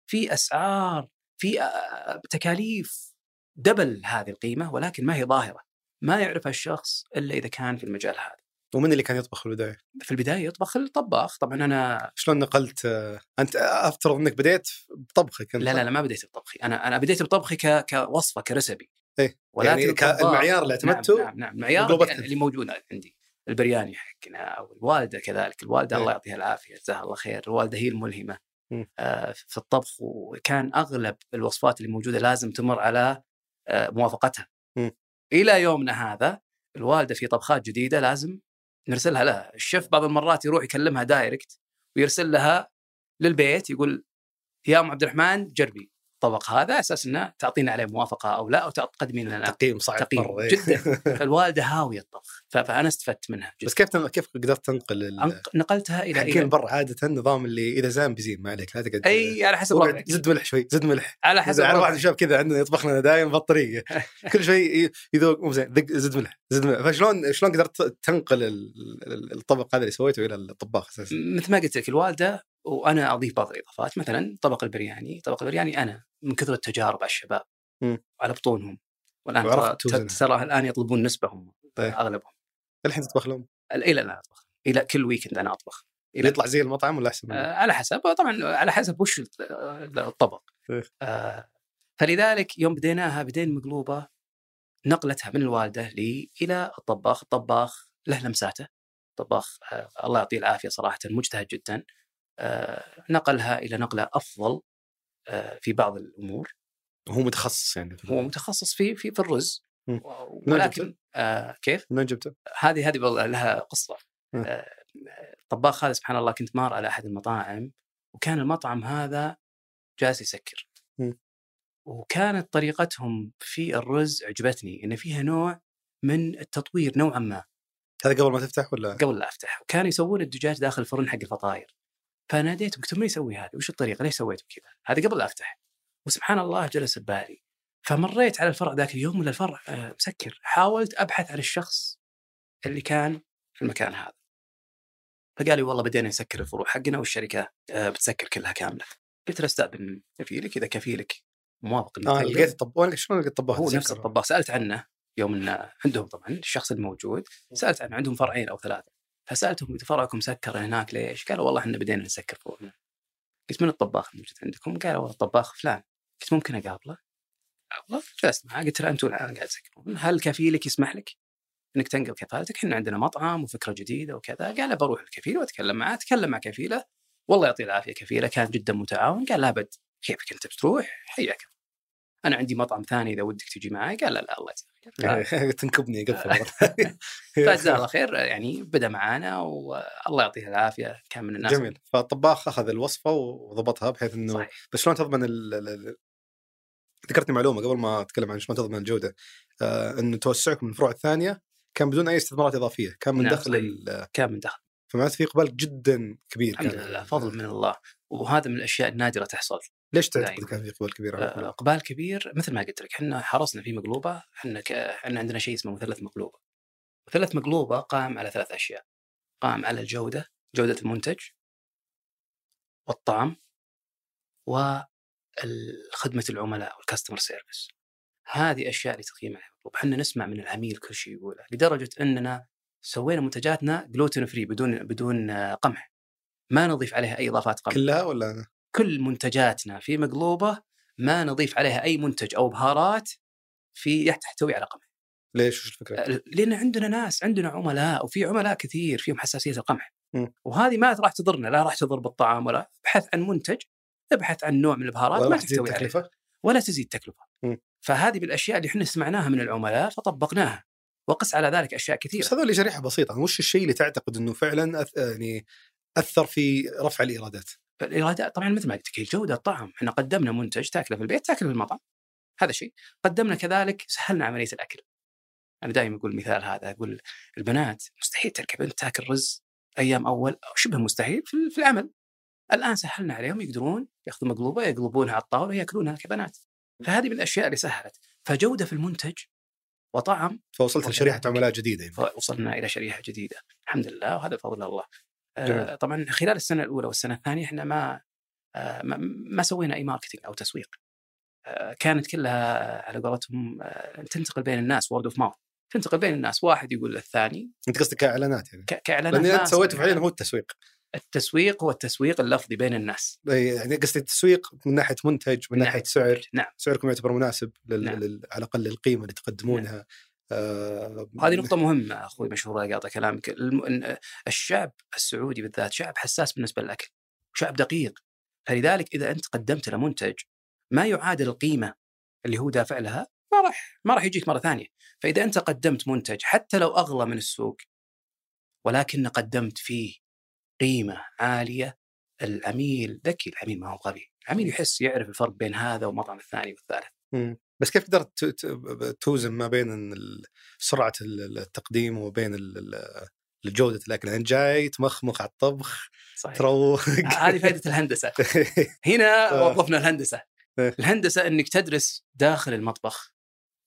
في أسعار في آه، تكاليف دبل هذه القيمة ولكن ما هي ظاهرة. ما يعرفها الشخص إلا إذا كان في المجال هذا. ومن اللي كان يطبخ في البداية؟ في البداية يطبخ الطباخ. طبعا أنا شلون نقلت أنت أفترض إنك بديت بطبخك لا لا لا ما بديت بطبخي. أنا أنا بديت بطبخي ك... كوصفة كرسبي إيه، ولكن يعني الطباخ- المعيار اللي اعتمدته نعم نعم, نعم المعيار اللي, موجود عندي. البرياني حقنا أو الوالده كذلك. الوالدة إيه. الله يعطيها العافية جزاها الله خير. الوالدة هي الملهمة مم. آه في الطبخ. وكان أغلب الوصفات اللي موجودة لازم تمر على آه موافقتها. مم. إلى يومنا هذا الوالدة في طبخات جديدة لازم نرسلها لها الشيف بعض المرات يروح يكلمها direct ويرسل لها للبيت يقول يا أم عبد الرحمن جربي. الطبق هذا على أساس إنه تعطينا عليه موافقة أو لا أو تقدمي لنا تقييم صعب تقييم. إيه. جدا. فالوالدة هاوية الطبخ. فأنا استفدت منها جدا. بس كيف كيف قدرت تنقل ال- نقلتها إلى حقين إلى برا عادة النظام اللي إذا زان بزين ما عليك لا تقعد أي على حسب زد ملح شوي زد ملح. على حسب على واحد. شاب كذا عندنا يطبخ لنا دايم بهالطريقه كل شوي يذوق مو زين زد ملح زد ملح. فشلون شلون قدرت تنقل ال- ال- الطبق هذا اللي سويته إلى الطباخ أساسا؟ مثل ما قلت لك الوالدة وأنا أضيف بعض الإضافات مثلا طبق البرياني طبق البرياني أنا من كثر التجارب على الشباب مم. على بطونهم والآن ترى, الآن يطلبون نسبه هم طيب. أغلبهم. الحين تطبخ لهم إلى الآن أطبخ إلى كل ويكند أنا أطبخ. اللي يطلع زي المطعم ولا أحسن؟ آه على حسب. طبعا على حسب وش الطبق. إيه. آه فلذلك يوم بديناها بدينا مقلوبة نقلتها من الوالدة لي إلى الطباخ، الطباخ له لمساته. طباخ آه الله يعطيه العافية صراحة مجتهد جدا. نقلها إلى نقلة أفضل آه في بعض الأمور هو متخصص يعني في هو متخصص في في, في الرز. ولكن آه كيف؟ من وين جبته؟ هذه هذه لها قصة. آه، الطباخ هذا سبحان الله كنت مار على أحد المطاعم وكان المطعم هذا جالس يسكر. وكانت طريقتهم في الرز عجبتني إن فيها نوع من التطوير نوعا ما هذا قبل ما تفتح ولا؟ قبل لا أفتح وكانوا يسوون الدجاج داخل الفرن حق الفطاير فناديتهم قلت لهم ليش يسوي هذا؟ وش الطريقة؟ ليش سويتوا كذا؟ هذا قبل لا أفتح وسبحان الله جلس ببالي فمريت على الفرع ذاك اليوم ولا الفرع آه، مسكر حاولت أبحث عن الشخص اللي كان في المكان هذا فقال لي والله بدينا نسكر الفروع حقنا والشركة آه، بتسكر كلها كاملة قلت له استاذن كفيلك إذا كفيلك موافق آه. لقيت الطب وين شلون لقيت طباخ؟ هو نفس؟ الطباخ سألت عنه يوم ان عندهم طبعا الشخص الموجود سألت عنه عندهم فرعين أو ثلاثة فسألتهم فرعكم سكر هناك ليش؟ قالوا والله إحنا بدينا نسكر فروعنا قلت من الطباخ الموجود عندكم؟ قالوا والله الطباخ فلان. قلت ممكن أقابله؟ والله جلست معاه. قلت له أنتم الان قاعد تسكرون. هل كفيلك يسمح لك إنك تنقل كفالتك؟ إحنا عندنا مطعم وفكرة جديدة وكذا. قال بروح الكفيل وأتكلم معاه. تكلم مع كفيله. والله يعطيه العافية كفيله كان جدا متعاون. قال لا بد كيفك أنت؟ بتروح؟ حياك أنا عندي مطعم ثاني إذا ودك تجي معي قال لا لا الله خير تنكبني مرة. فجزاه الله خير يعني بدا معانا والله يعطيه العافية كان من الناس جميل. فالطباخ أخذ الوصفة وضبطها بحيث إنه صحيح. بس شلون تضمن ال... ذكرتني معلومة قبل ما أتكلم عن شلون تضمن الجودة. آه إنه توسعكم من الفروع الثانية كان بدون أي استثمارات إضافية كان من نعم، دخل. ال- كان من دخل. فمعناته في إقبال جدا كبير الحمد لله فضل من الله. وهذا من الأشياء النادرة تحصل. ليش تعتقد. كان في اقبال كبير على آه،؟ اقبال كبير مثل ما قلت لك إحنا حرصنا في مقلوبة إحنا ك... إحنا عندنا شيء اسمه مثلث مقلوبة. مثلث مقلوبة قائم على ثلاث أشياء. قائم على الجودة جودة المنتج والطعم وخدمه العملاء وال customer service هذه أشياء اللي تقييم عليها المطلوب إحنا نسمع من العميل كل شيء يقوله لدرجة إننا سوينا منتجاتنا gluten free بدون بدون آه، قمح. ما نضيف عليها أي إضافات قمح. كلها ولا؟ كل منتجاتنا في مقلوبة ما نضيف عليها أي منتج أو بهارات في تحتوي على قمح ليش وش الفكرة؟ لأن عندنا ناس عندنا عملاء وفي عملاء كثير فيهم حساسية القمح مم. وهذه ما راح تضرنا لا راح تضر بالطعام ولا ابحث عن منتج ابحث عن نوع من البهارات ما تحتوي عليه؟ ولا تزيد تكلفة مم. فهذه بالاشياء اللي إحنا سمعناها من العملاء فطبقناها وقس على ذلك أشياء كثيرة بس هذول شريحه بسيطة وش الشيء اللي تعتقد إنه فعلا أث... يعني أثر في رفع الإيرادات؟ الايرادات طبعا مثل ما قلت لك الجودة الطعم. إحنا قدمنا منتج تاكله في البيت تاكله في المطعم. هذا شيء. قدمنا كذلك سهلنا عملية الأكل. أنا دائما أقول المثال هذا أقول البنات مستحيل تركب أنت تاكل رز أيام أول أو شبه مستحيل في العمل. الآن سهلنا عليهم يقدرون ياخذوا مقلوبة يقلبونها على الطاولة وياكلونها كبنات. فهذه من الأشياء اللي سهلت. فجودة في المنتج وطعم فوصلت. لشريحة عملاء جديدة يعني. فوصلنا إلى شريحة جديدة. الحمد لله وهذا بفضل الله. طبعا خلال السنة الأولى والسنة الثانية إحنا ما آه ما, سوينا أي marketing أو تسويق. آه كانت كلها على قولتهم آه تنتقل بين الناس word of mouth تنتقل بين الناس. واحد يقول للثاني أنت قصدك كإعلانات يعني. كإعلانات لأن أنت سويته فعليا هو التسويق. التسويق هو التسويق اللفظي بين الناس. يعني قصدي التسويق من ناحية منتج من من ناحية سعر. نعم. سعركم يعتبر مناسب لل... نعم. لل... على الأقل للقيمه اللي تقدمونها. آه... هذه نقطة مهمة أخوي مشهور لا قاطع كلامك الشعب السعودي بالذات شعب حساس بالنسبة للأكل شعب دقيق. فلذلك إذا أنت قدمت له منتج ما يعادل القيمة اللي هو دافع لها ما راح ما راح يجيك مرة ثانية. فإذا أنت قدمت منتج حتى لو أغلى من السوق ولكن قدمت فيه قيمة عالية العميل ذكي العميل ما هو غبي. العميل يحس يعرف الفرق بين هذا والمطعم الثاني والثالث. بس كيف قدرت توزن ما بين سرعة ال- التقديم ال- جودة الأكل؟ يعني جاي تمخمخ على الطبخ صحيح. تروق. هذه فائدة الهندسة. هنا آه. وظفنا الهندسة. إيه. الهندسة إنك تدرس داخل المطبخ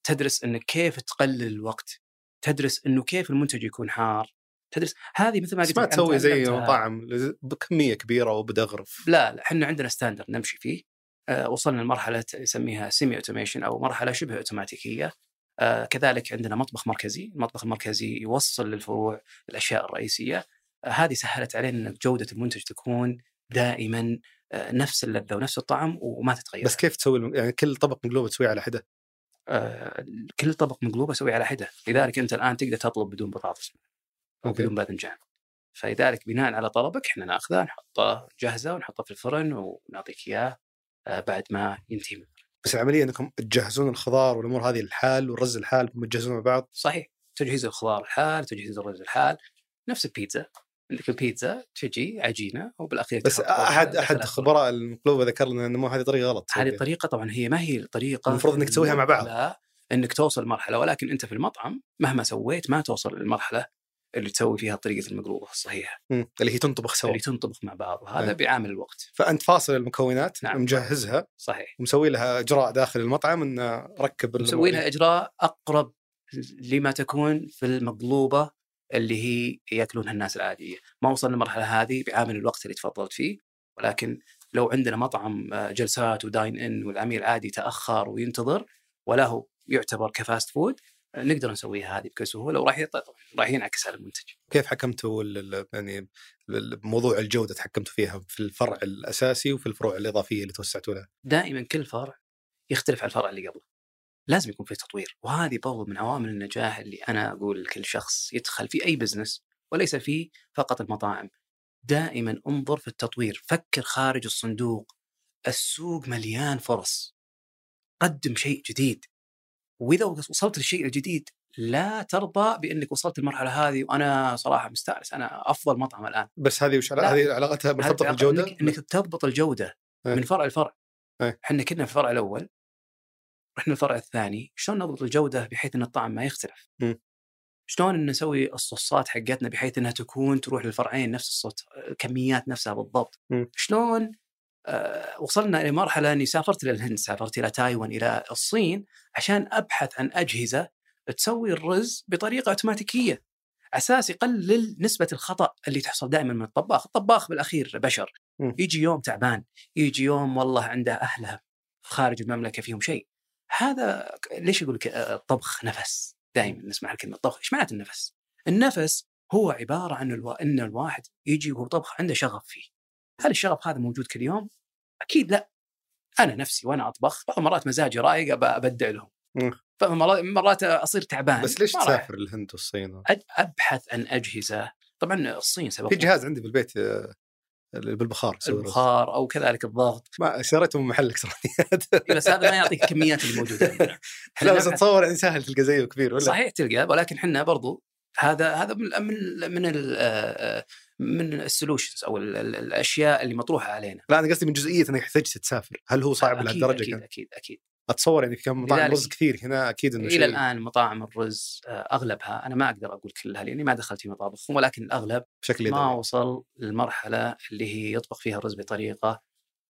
تدرس إنك كيف تقلل الوقت تدرس إنه كيف المنتج يكون حار تدرس هذه مثل ما قلت ما تسوي زي. مطاعم بكمية كبيرة وبدغرف. لا لا إحنا عندنا standard نمشي فيه. آه وصلنا لمرحلة يسميها semi automation أو مرحلة شبه أوتوماتيكية. آه كذلك عندنا مطبخ مركزي، المطبخ المركزي يوصل للفروع الأشياء الرئيسية. آه، هذه سهلت علينا إن جودة المنتج تكون دائما آه، نفس اللذة ونفس الطعم وما تتغير. بس كيف تسوي يعني كل طبق مقلوبه تسويه على حدة؟ آه، كل طبق مقلوب أسويه على حدة. لذلك أنت الآن تقدر تطلب بدون بطاطس أو. بدون باذنجان فلذلك بناء على طلبك إحنا ناخذه نحطه جاهزة ونحطه في الفرن ونعطيك اياه آه، بعد ما ينتهي. بس العملية أنكم تجهزون الخضار والأمور هذه الحال والرز الحال هم تجهزون مع بعض صحيح تجهيز الخضار الحال تجهيز الرز الحال نفس البيتزا عندك البيتزا تجي عجينة وبالأخير بس احد أحد. خبراء المقلوبة ذكر لنا انه هذه طريقة غلط هذه الطريقة طبعا هي ما هي الطريقة المفروض إنك تسويها مع بعض. لا إنك توصل مرحله ولكن أنت في المطعم مهما سويت ما توصل للمرحلة اللي تسوي فيها طريقة المقلوبة الصحيحه مم. اللي هي تنطبخ سوا اللي تنطبخ مع بعض وهذا نعم. بعامل الوقت فأنت فاصل المكونات نعم. مجهزها صحيح ومسوي لها إجراء داخل المطعم انه ركب مسوي. لها إجراء أقرب لما تكون في المقلوبة اللي هي يأكلونها الناس العادية، ما وصلنا للمرحلة هذه بعامل الوقت اللي تفضلت فيه، ولكن لو عندنا مطعم آه، جلسات وداين إن والعميل عادي تأخر وينتظر ولا هو يعتبر كفاست فود نقدر نسويها هذه بكل سهولة وراح راح ينعكس على المنتج. كيف حكمتوا يعني بموضوع الجودة تحكمتوا فيها في الفرع الأساسي وفي الفروع الإضافية اللي توسعتوا لها دائما كل فرع يختلف عن الفرع اللي قبله. لازم يكون في تطوير وهذه برضو من عوامل النجاح اللي أنا أقول لكل شخص يدخل في أي بزنس وليس في فقط المطاعم. دائما انظر في التطوير، فكر خارج الصندوق. السوق مليان فرص. قدم شيء جديد. وإذا وصلت للشيء الجديد لا ترضى بأنك وصلت المرحله هذه وأنا صراحة مستأنس أنا أفضل مطعم الآن. بس هذه وش. هذه علاقتها مرتبطة بالجودة؟ انك, إنك تضبط الجودة إيه. من فرع لفرع إيه. إحنا كنا في الفرع الأول رحنا الفرع الثاني شلون نضبط الجودة بحيث إن الطعم ما يختلف مم. شلون إن نسوي الصوصات حقتنا بحيث إنها تكون تروح للفرعين نفس الصوت الكميات نفسها بالضبط مم. شلون آه وصلنا إلى مرحلة أني سافرت إلى الهند سافرت إلى تايوان إلى الصين عشان أبحث عن أجهزة تسوي الرز بطريقة أوتوماتيكية أساس يقلل نسبة الخطأ اللي تحصل دائما من الطباخ، الطباخ بالأخير بشر. يجي يوم تعبان، يجي يوم والله عنده أهله خارج المملكة فيهم شيء. هذا ليش يقول لك آه، الطبخ نفس؟ دائما نسمع الكلمة طبخ، إيش معناته النفس؟ النفس هو عبارة عن ألو... إن الواحد يجي وهو طبخ عنده شغف فيه. هل الشغف هذا موجود كل يوم؟ أكيد لا. أنا نفسي وأنا أطبخ بعض المرات مزاجي رايق أبدع لهم. فمرات مرات أصير تعبان بس ليش تسافر الهند والصين؟ أبحث عن أجهزة طبعا الصين سبب في جهاز عندي بالبيت آه، بالبخار. البخار أو كذلك الضغط ما شريته من محل الكترونيات بس هذا ما يعطيك الكميات اللي موجودة عندنا. لا بس أتصور يعني سهل تلقى زيه كبير ولا صحيح تلقى ولكن إحنا برضو هذا هذا من من من ال- من السولوشنز أو ال- ال- الأشياء اللي مطروحة علينا لا أنا قصدي من جزئية إنك احتجت تسافر هل هو صعب أكيد لهالدرجة أكيد؟ أكيد أكيد أتصور يعني في كم مطاعم رز كثير هنا أكيد إنه إلى شيء الآن مطاعم الرز آه، أغلبها أنا ما أقدر أقول كلها لأني ما دخلت في مطابخ ولكن الأغلب بشكل ما وصل للمرحلة اللي هي يطبخ فيها الرز بطريقة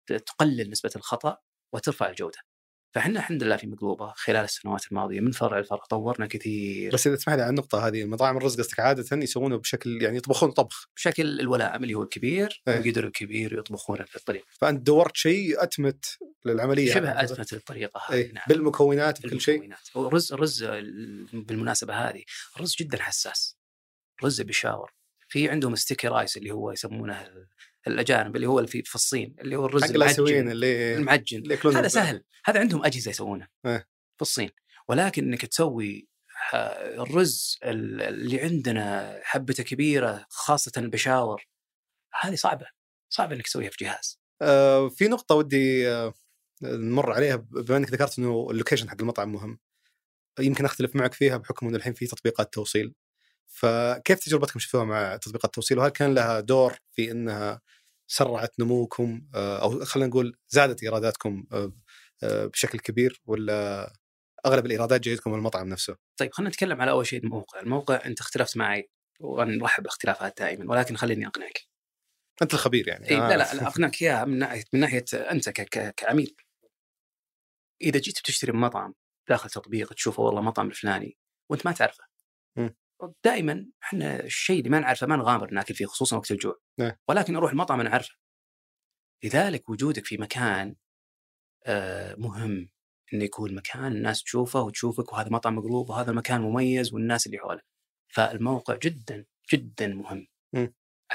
تقلل نسبة الخطأ وترفع الجودة. فإحنا الحمد لله في مقلوبة خلال السنوات الماضية من فرع لفرع طورنا كثير. بس إذا تسمح لي على النقطة هذه مطاعم الرز قصدك عاده يسوونه بشكل يعني يطبخون طبخ؟ بشكل الولاعم اللي هو الكبير إيه. القدر الكبير يطبخونه في الطريقة فأنت دورت شيء أتمت للعملية شبه ازمه الطريقة هذه اي نعم. بالمكونات بكل شيء؟ الرز ال- بالمناسبة هذه الرز جدا حساس. رز بيشاور في عندهم ستيكي رايس اللي هو يسمونه الأجانب اللي هو في في الصين اللي هو الرز المعجن اللي المعجن. هذا سهل. هذا عندهم أجهزة يسوونه إيه. في الصين. ولكن إنك تسوي ح- الرز ال- اللي عندنا حبته كبيرة خاصة البشاور هذه صعبة. صعبه إنك تسويها في جهاز. آه في نقطة ودي آه نمر عليها بما إنك ذكرت إنه اللوكيشن حق المطعم مهم. يمكن أختلف معك فيها بحكم إنه الحين في تطبيقات توصيل. فكيف تجربتكم شفتوها مع تطبيقات التوصيل وهل كان لها دور في إنها سرعت نموكم آه، أو خلينا نقول زادت إيراداتكم آه، آه، بشكل كبير ولا أغلب الإيرادات جايتكم من المطعم نفسه؟ طيب خلينا نتكلم على أول شيء الموقع الموقع أنت اختلفت معي وأنا نرحب بالاختلافات دائما ولكن خليني أقنعك أنت الخبير يعني إيه آه. لا لا لا أقنعك إياها من ناحية من ناحية أنت كعميل إذا جيت بتشتري من مطعم داخل تطبيق تشوفه والله مطعم الفلاني وأنت ما تعرفه. دائما إحنا الشيء اللي ما نعرفه ما نغامر ناكل فيه خصوصا وقت الجوع. نعم. ولكن أروح المطعم أنا عارفه لذلك وجودك في مكان آه، مهم. إنه يكون مكان الناس تشوفه وتشوفك وهذا مطعم مقلوب وهذا المكان مميز والناس اللي حوله. فالموقع جدا جدا مهم.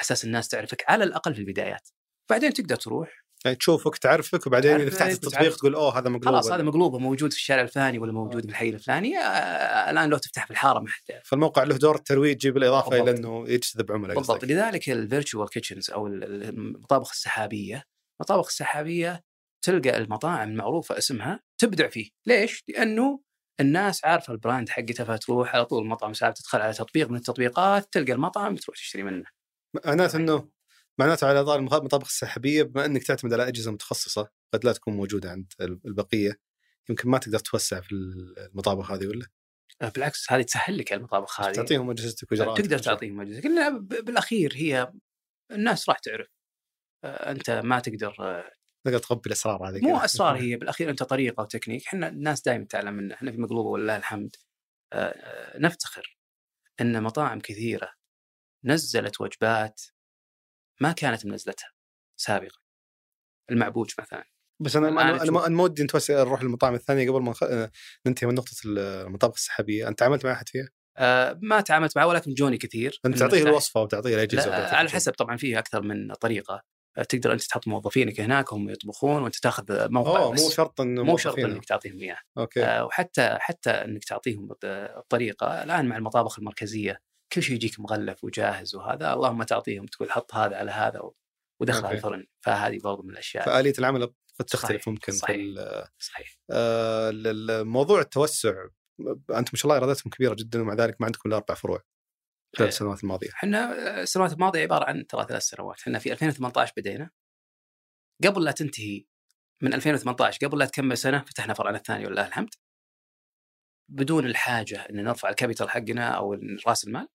أساس الناس تعرفك على الأقل في البدايات. بعدين تقدر تروح يعني تشوفك تعرفك وبعدين إذا فتحت التطبيق. تقول أوه هذا مقلوب خلاص هذا مقلوبه موجود في الشارع الفلاني ولا موجود في الحي الفلاني آه، الآن لو تفتح في الحارة ما حد. فالموقع له دور الترويجي بالاضافه إلى بالضبط. إنه يجذب عملاء بالضبط. لذلك ال virtual kitchens أو ال- ال- المطابخ السحابية المطابخ السحابية تلقى المطاعم المعروفة اسمها تبدع فيه ليش لأنه الناس عارفة البراند حقتها فتروح على طول المطعم سحاب تدخل على تطبيق من التطبيقات تلقى المطعم تروح تشتري منه معناته إنه معناته على المخ- المطابخ السحابية بما إنك تعتمد على أجهزة متخصصة قد لا تكون موجودة عند ال- البقية يمكن ما تقدر توسع في المطابخ هذه ولا؟ آه، بالعكس هذه تسهل لك المطابخ هذه. تعطيهم أجهزتك واجراءاتك تقدر تعطيهم ب- بالأخير هي الناس راح تعرف. آه، أنت ما تقدر تقدر تغطي الأسرار هذه مو. أسرار هي بالأخير أنت طريقة وتكنيك. إحنا الناس دائما تعلم منا إحنا في مقلوبة ولله الحمد. نفتخر إن مطاعم كثيرة نزلت وجبات ما كانت منزلتها سابقا. المعبوج مثلا. بس أنا أنا أنا أنا ما ودي نتوسع نروح للمطاعم الثانية قبل ما نخ... ننتهي من نقطة المطابخ السحابية. أنت تعاملت مع أحد فيها؟ آه، ما تعاملت معه ولكن جوني كثير. أنت تعطيه الوصفة وتعطيه الأجهزة على حسب طبعا فيه أكثر من طريقة. آه، تقدر أنت تحط موظفينك هناك هم يطبخون وأنت تأخذ موقع بس. مو شرط انه مو شرط. إنك تعطيهم إياه. أوكي. آه، وحتى حتى إنك تعطيهم الط- الطريقة. الآن مع المطابخ المركزية كل شيء يجيك مغلف وجاهز وهذا اللهم تعطيهم تقول حط هذا على هذا ودخل. على الفرن. فهذه برضو من الأشياء. فآلية العمل قد تختلف صحيح، ممكن صحيح. صحيح. آه، الموضوع التوسع أنتم ما شاء الله ايراداتكم كبيرة جدا ومع ذلك ما عندكم إلا أربع فروع خلال إيه. السنوات الماضية. إحنا السنوات الماضية عبارة عن ترى ثلاث سنوات. إحنا في 2018 بدينا. قبل لا تنتهي من 2018 قبل لا تكمل سنة فتحنا فرعنا الثاني ولله الحمد. بدون الحاجة إن نرفع الكابيتال حقنا أو رأس المال.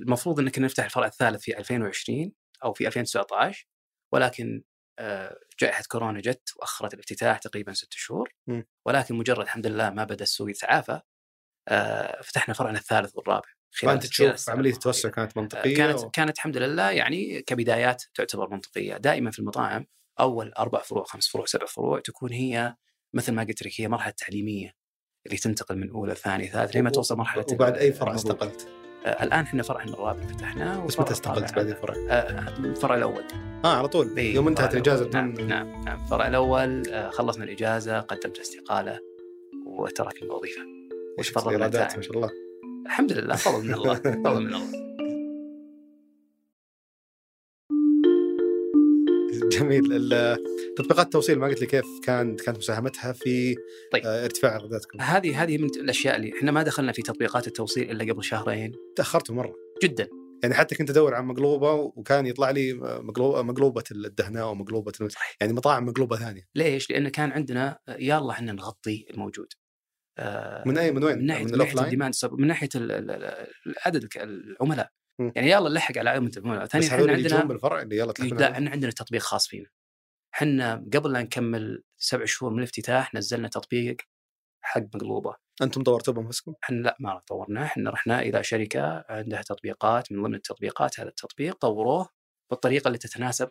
المفروض ان كنا نفتح الفرع الثالث في 2020 أو في 2019 ولكن آه، جائحة كورونا جت وأخرت الافتتاح تقريبا ست شهور. ولكن مجرد الحمد لله ما بدأ السوق يتعافى آه، فتحنا فرعنا الثالث والرابع خلال- فأنت تشوف عملية. التوسع كانت منطقية كانت و... كانت الحمد لله يعني كبدايات تعتبر منطقية، دائما في المطاعم أول أربع فروع خمس فروع سبع فروع تكون هي مثل ما قلت لك هي مرحلة تعليمية اللي تنتقل من أولى ثاني ثالث لما توصل مرحلة وبعد أي فرع. استقلت آه الآن إحنا فرعنا الرابع فتحناه بس متى استقلت بعد الفرع؟ آه الفرع الأول. آه على طول إيه، يوم انتهت الإجازة. نعم نعم. نعم الفرع الأول آه خلصنا الإجازة قدمت استقالة وتركنا الوظيفه الإيرادات؟ الداعم. ما شاء الله. الحمد لله فضل من الله فضل من الله. جميل تطبيقات التوصيل ما قلت لي كيف كان كانت مساهمتها في طيب. آه، ارتفاع ايراداتكم هذه هذه من الأشياء اللي إحنا ما دخلنا في تطبيقات التوصيل إلا قبل شهرين تأخرتوا مرة جدا يعني حتى كنت أدور عن مقلوبة وكان يطلع لي مقلوبه مقلوبة الدهناء ومقلوبه يعني مطاعم مقلوبة ثانية ليش؟ لأن كان عندنا يلا إحنا نغطي الموجود. آه، من اي من وين؟ من ناحيه من من ناحية ال demand من ناحية ال- ال- ال- عدد الك- العملاء. يعني يلا نلحق على عملاء العملاء بس ثانيا هذول إحنا اللي عندنا بالفرع اللي يلا لا. إحنا عندنا تطبيق خاص فينا. إحنا قبل لا نكمل سبع شهور من الافتتاح نزلنا تطبيق حق مقلوبة. أنتم طورتوا بانفسكم؟ إحنا لا ما طورناه إحنا رحنا إلى شركة عندها تطبيقات من ضمن التطبيقات هذا التطبيق طوروه بالطريقة اللي تتناسب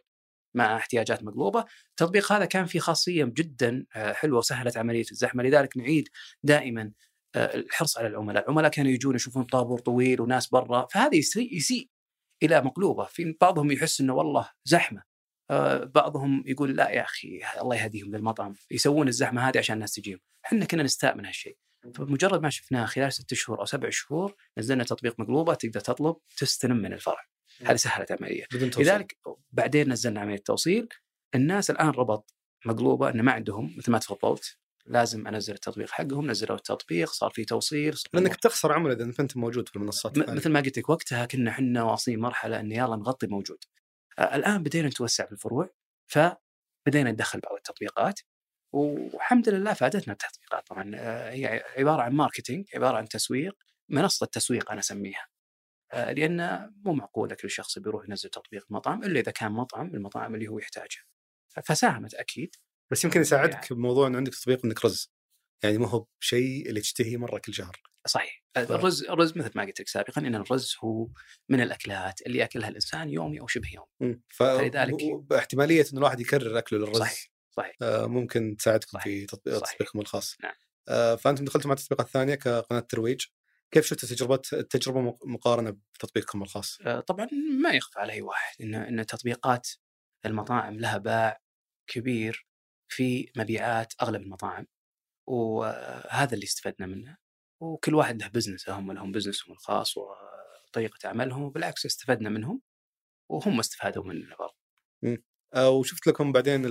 مع احتياجات مقلوبة، التطبيق هذا كان فيه خاصية جدا آه، حلوة وسهلت عملية الزحمة لذلك نعيد دائما الحرص على العملاء، العملاء كانوا يجون يشوفون طابور طويل وناس برا فهذا يسيء, يسيء إلى مقلوبة، في بعضهم يحس إنه والله زحمة. آه، بعضهم يقول لا يا أخي الله يهديهم للمطعم. يسوون الزحمة هذه عشان الناس تجيهم، إحنا كنا نستاء من هالشيء. فمجرد ما شفناه خلال ست شهور أو سبع شهور نزلنا تطبيق مقلوبة تقدر تطلب تستلم من الفرع. هذه سهلت توصيل. لذلك بعدين نزلنا عملية توصيل. الناس الآن ربط مقلوبة إنه ما عندهم مثل ما تفضلت. لازم أنزل التطبيق حقهم نزلوا التطبيق صار في توصيل صار لأنك بتخسر عملاء إذا انت موجود في المنصات م-. مثل ما قلت لك وقتها كنا إحنا واصلين مرحلة إن يلا نغطي موجود. آه، الآن بدينا نتوسع في الفروع فبدينا ندخل بعض التطبيقات والحمد لله فادتنا التطبيقات. طبعا آه، هي عبارة عن ماركتينج عبارة عن تسويق منصة تسويق أنا أسميها. آه، لأن مو معقولة كل شخص بيروح ينزل تطبيق مطعم إلا إذا كان مطعم المطاعم اللي هو يحتاجها. فساهمت أكيد بس يمكن يساعدك يعني. بموضوع انه عندك تطبيق إنك رز يعني ما هو بشيء اللي تشتهيه مرة كل شهر صحيح الرز الرز مثل ما قلت لك سابقا إن الرز هو من الأكلات اللي يأكلها الإنسان يومي أو شبه يومي مم. فلذلك- فاحتماليه انه الواحد يكرر أكله للرز صحيح صحيح آه، ممكن تساعدكم صحيح. في تطبيق صحيح. تطبيقكم الخاص نعم. آه، فأنتم دخلتوا مع التطبيقات الثانية كقناة ترويج كيف شفت تجربه التجربة مق- مقارنة بتطبيقكم الخاص؟ آه، طبعا ما يخفى على أي واحد إن إن تطبيقات المطاعم لها باع كبير في مبيعات أغلب المطاعم وهذا اللي استفدنا منه. وكل واحد له بزنسه هم لهم بزنسهم الخاص وطريقة عملهم وبالعكس استفدنا منهم وهم استفادوا مننا برضه آه، وشفت لكم بعدين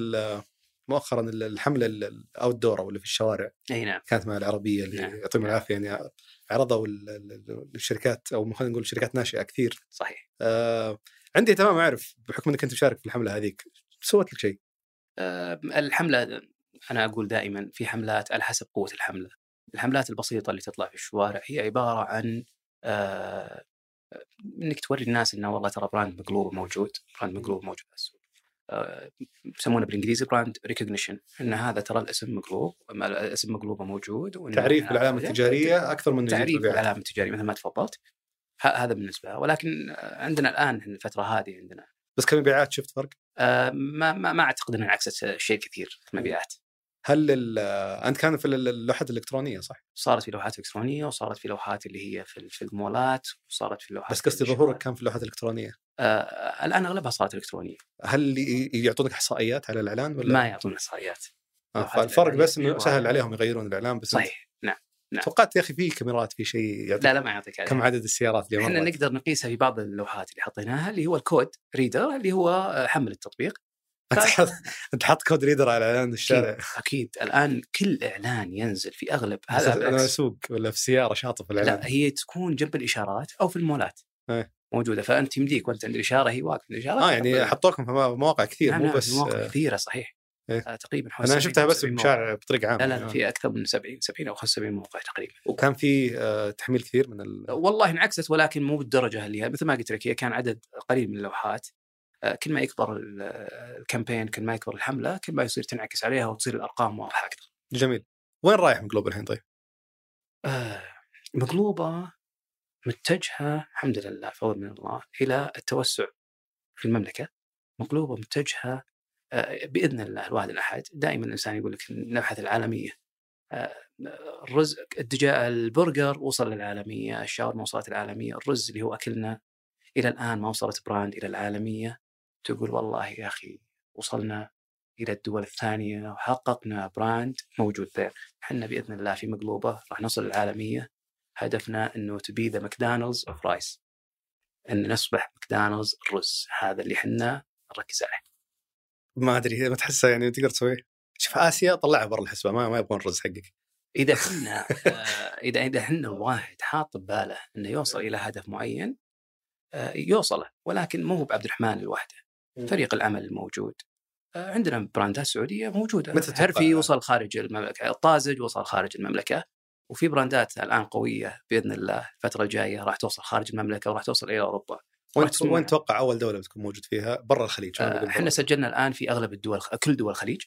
مؤخرا ال- الحملة ال outdoor أو اللي في الشوارع. إي نعم. كانت مع العربية اللي نعم. يعطيهم العافية يعني عرضوا ال- ال- الشركات أو خلينا نقول شركات ناشئة كثير. صحيح. آه عندي تمام أعرف بحكم إنك أنت مشارك في الحملة هذيك سوت لك شيء؟ الحملة أنا أقول دائما في حملات على حسب قوة الحملة الحملات البسيطة اللي تطلع في الشوارع هي عبارة عن آه، إنك توري الناس إنه والله ترى brand مقلوب موجود brand مقلوب موجود في السوق آه، يسمونه بالإنجليزي brand recognition إن هذا ترى الاسم مقلوب الاسم مقلوبه موجود تعريف بالعلامة التجارية أكثر من تعريف المبيعات. العلامه التجارية مثل ما تفضلت هذا بالنسبة. ولكن آه، عندنا الآن الفترة هذه عندنا بس كمبيعات شفت فرق؟ آه، ما ما ما أعتقد انها عكست شيء كثير في المبيعات. هل أنت كان في ال- اللوحات الإلكترونية صح؟ صارت في لوحات إلكترونية وصارت في لوحات اللي هي في في المولات وصارت في لوحات بس قصدي ظهورك كان في اللوحات الالكترونيه آه الآن أغلبها صارت إلكترونية. هل يعطونك إحصائيات على الإعلان ولا؟ ما يعطون إحصائيات. آه، فالفرق بس إنه سهل. عليهم يغيرون الإعلان بس صحيح. نعم. توقعت يا أخي في كاميرات في شيء يعطيك لا لا ما يعطيك كم عدد السيارات اللي إحنا نقدر نقيسها في بعض اللوحات اللي حطيناها اللي هو ال code reader اللي هو حمل التطبيق. أنت حط code reader على إعلان الشارع. أكيد. الآن كل إعلان ينزل في أغلب هذا أنا أسوق ولا في سيارة شاف الاعلان لا هي تكون جنب الإشارات أو في المولات. إيه. موجودة. فأنت يمديك وأنت عند الإشارة هي واقف الإشارة آه يعني حطوكم في مواقع كثير نعم مو نعم بس مواقع كثيرة صحيح. إيه. آه تقريبا حوالي أنا 70 شفتها بس 70 موقع. بشارع بطريقة عامة لا لا يعني. في أكثر من 70 70 أو 75 موقع تقريبا وكان في آه، تحميل كثير من ال... والله انعكست ولكن مو بالدرجة اللي هي مثل ما قلت لك هي كان عدد قليل من اللوحات آه، كل ما يكبر ال- آه، الكامبين كل ما يكبر الحملة كل ما يصير تنعكس عليها وتصير الأرقام واضحة أكثر. جميل وين رايح مقلوب الحين طيب؟ آه، مقلوبه متجهة الحمد لله فضل من الله إلى التوسع في المملكة مقلوبه متجهة آه، بإذن الله الواحد الأحد دائما الإنسان يقول لك نبحث العالمية. آه، الرز الدجاج البرجر وصل للعالمية، الشاورما وصلت العالميه، الرز اللي هو أكلنا إلى الآن ما وصلت brand إلى العالمية. تقول والله يا أخي وصلنا إلى الدول الثانية وحققنا brand موجود ذا. إحنا بإذن الله في مقلوبة راح نوصل للعالمية. هدفنا إنه to be the McDonald's of rice إن نصبح ماكدونالدز الرز هذا اللي إحنا نركز عليه. ما أدري ما تحسها يعني تقدر تسويه شوف آسيا طلعها برا الحسبة ما ما يبغون الرز حقك. إذا إحنا آه، إذا إذا إحنا الواحد حاط بباله إنه يوصل إلى هدف معين آه، يوصله ولكن مو هو بعبد الرحمن لوحده. فريق العمل الموجود آه، عندنا براندات سعودية موجودة. متى؟ هرفي وصل خارج المملكة الطازج وصل خارج المملكة وفي براندات الآن قوية بإذن الله الفترة الجاية راح توصل خارج المملكة وراح توصل إلى أوروبا. تسمعها. وين تتوقع أول دولة بتكون موجود فيها؟ برا الخليج آه، إحنا. سجلنا الآن في أغلب الدول كل دول الخليج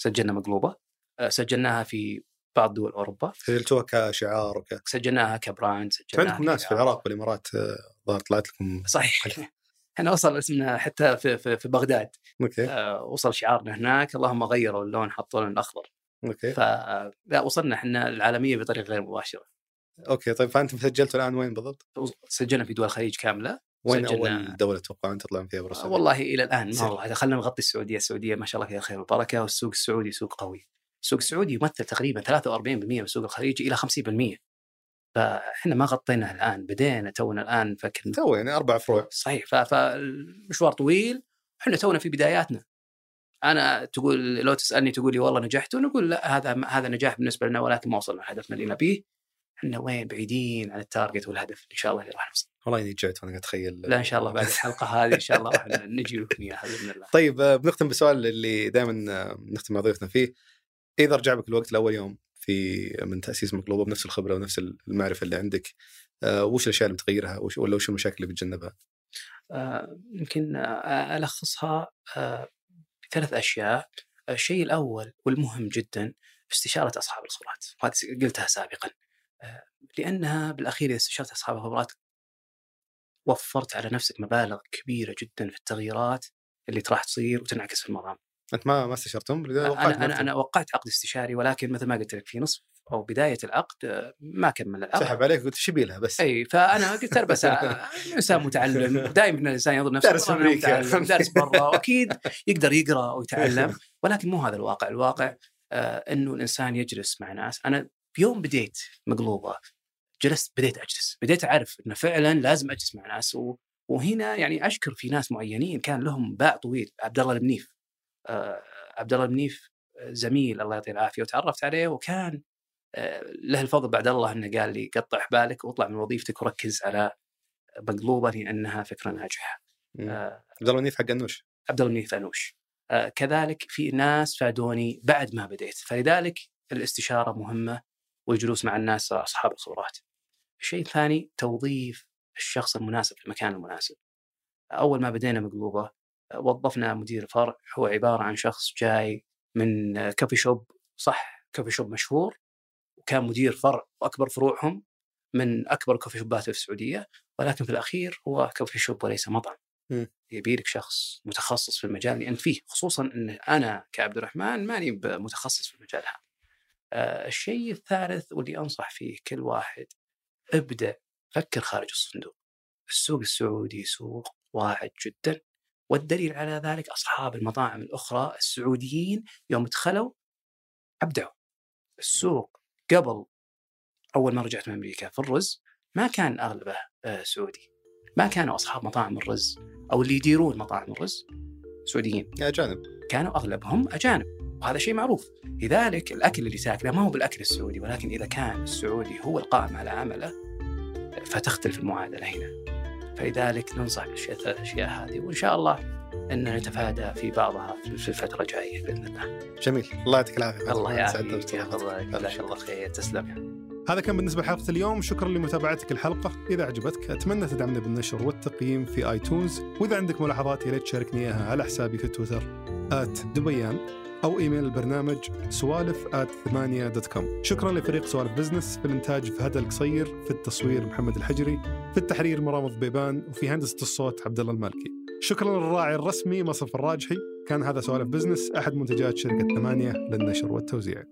سجلنا مقلوبة. آه، سجلناها في بعض دول أوروبا. سجلتوها كشعار وك سجلناها ك brand سجلناها عندكم ناس في. العراق والإمارات آه، ظهر طلعت لكم صحيح. إحنا وصل اسمنا حتى في في, في بغداد. okay. آه، وصل شعارنا هناك. اللهم غيروا اللون حطوا لنا الأخضر. okay. فلا وصلنا إحنا العالمية بطريقة غير مباشرة. okay طيب فأنتم سجلتوا الآن وين بالضبط؟ سجلنا في دول الخليج كاملة. وين أول دولة تتوقعون تطلعون فيها السعودية؟ والله إلى الآن ما. والله خلينا نغطي السعودية السعودية ما شاء الله فيها خير وبركة والسوق السعودي سوق قوي. السوق السعودي يمثل تقريبا 43% من السوق الخليجي إلى 50% فإحنا ما غطيناه الآن بدينا تونا الآن نفكر تو يعني أربع فروع. صحيح فالمشوار طويل إحنا تونا في بداياتنا. أنا تقول لو تسألني تقول لي والله نجحت ونقول لا هذا هذا نجاح بالنسبة لنا ولكن ما وصلنا لهدفنا اللي نبيه. إحنا وين؟ بعيدين عن ال target والهدف إن شاء الله اللي راح نوصل. والله إني جعت وأنا أتخيل. لا إن شاء الله بعد الحلقة هذه إن شاء الله راح نجي لكم اياها باذن الله طيب آه، بنختم بالسؤال اللي دائما نختم مع ضيوفنا فيه. إذا رجع بك الوقت لأول يوم في من تأسيس مقلوبه بنفس الخبرة ونفس المعرفة اللي عندك آه، وش الأشياء اللي بتغيرها؟ وش ولا وش المشاكل اللي بتجنبها؟ آه، يمكن آه، ألخصها آه، بثلاث أشياء. الشيء الأول والمهم جدا استشارة أصحاب الخبرات. وهذه قلتها سابقا. آه، لأنها بالأخير إذا استشرت أصحاب الخبرات وفرت على نفسك مبالغ كبيرة جدا في التغييرات اللي راح تصير وتنعكس في المرام. أنت ما ما استشرتم؟ أنا أنا أنا وقعت عقد استشاري ولكن مثل ما قلت لك في نصف أو بداية العقد آه، ما كمل العقد. سحب عليك قلت شبي لها بس؟ أي فأنا قلت بس آه، إنسان متعلم دائما الإنسان يظن نفسه دارس أنا. متعلم، دارس برا وأكيد يقدر يقرأ ويتعلم ولكن مو هذا الواقع، الواقع آه إنه الإنسان يجلس مع ناس، أنا في يوم بديت مقلوبة جلست بديت أجلس، بديت أعرف إنه فعلا لازم أجلس مع ناس و... وهنا يعني أشكر في ناس معينين كان لهم باع طويل، عبد الله المنيف آه عبد الله المنيف زميل الله يعطيه العافية وتعرفت عليه وكان آه، له الفضل بعد الله إنه قال لي قطع بالك واطلع من وظيفتك وركز على مقلوبة لأنها فكرة ناجحة. آه، عبد الله منيف حق النوش عبد الله المنيف أنوش. آه، كذلك في ناس فادوني بعد ما بديت فلذلك الاستشارة مهمة والجلوس مع الناس أصحاب الخبرات. الشيء الثاني توظيف الشخص المناسب في المكان المناسب. أول ما بدينا مقلوبة وظفنا مدير فرع هو عبارة عن شخص جاي من coffee shop صح coffee shop مشهور وكان مدير فرع واكبر فروعهم من أكبر coffee shop ات في السعودية ولكن في الأخير هو coffee shop وليس مطعم. يبي لك شخص متخصص في المجال اللي انت فيه خصوصا إن أنا كعبد الرحمن ماني متخصص في المجال هذا. آه الشيء الثالث واللي أنصح فيه كل واحد ابدأ فكر خارج الصندوق. السوق السعودي سوق واعد جدا والدليل على ذلك أصحاب المطاعم الأخرى السعوديين يوم دخلوا أبدعوا. السوق قبل أول ما رجعت من أمريكا في الرز ما كان أغلبه آه، سعودي. ما كانوا أصحاب مطاعم الرز أو اللي يديرون مطاعم الرز سعوديين، يا جانب كانوا أغلبهم أجانب وهذا شيء معروف. لذلك الأكل اللي تاكله ما هو بالأكل السعودي ولكن إذا كان السعودي هو القائم على عمله فتختلف المعادلة هنا. فلذلك ننصح بالاشياء الثلاث اشياء هذه وإن شاء الله ان نتفادى في بعضها في الفترة الجاية بإذن الله. جميل. الله يعطيك العافية. الله يعافيك جزاك الله خير. تسلم. هذا كان بالنسبة لحلقة اليوم. شكرا لمتابعتك الحلقة. إذا عجبتك أتمنى تدعمنا بالنشر والتقييم في آي تونز وإذا عندك ملاحظات يا ريت تشاركني إياها على حسابي في تويتر at دبيان أو إيميل البرنامج سوالف ثمانية dot com شكرا لفريق سوالف بزنس في الإنتاج فهد القصير في التصوير محمد الحجري في التحرير مرام بيبان وفي هندسة الصوت عبد الله المالكي. شكرا للراعي الرسمي مصرف الراجحي. كان هذا سوالف بزنس أحد منتجات شركة ثمانية للنشر والتوزيع.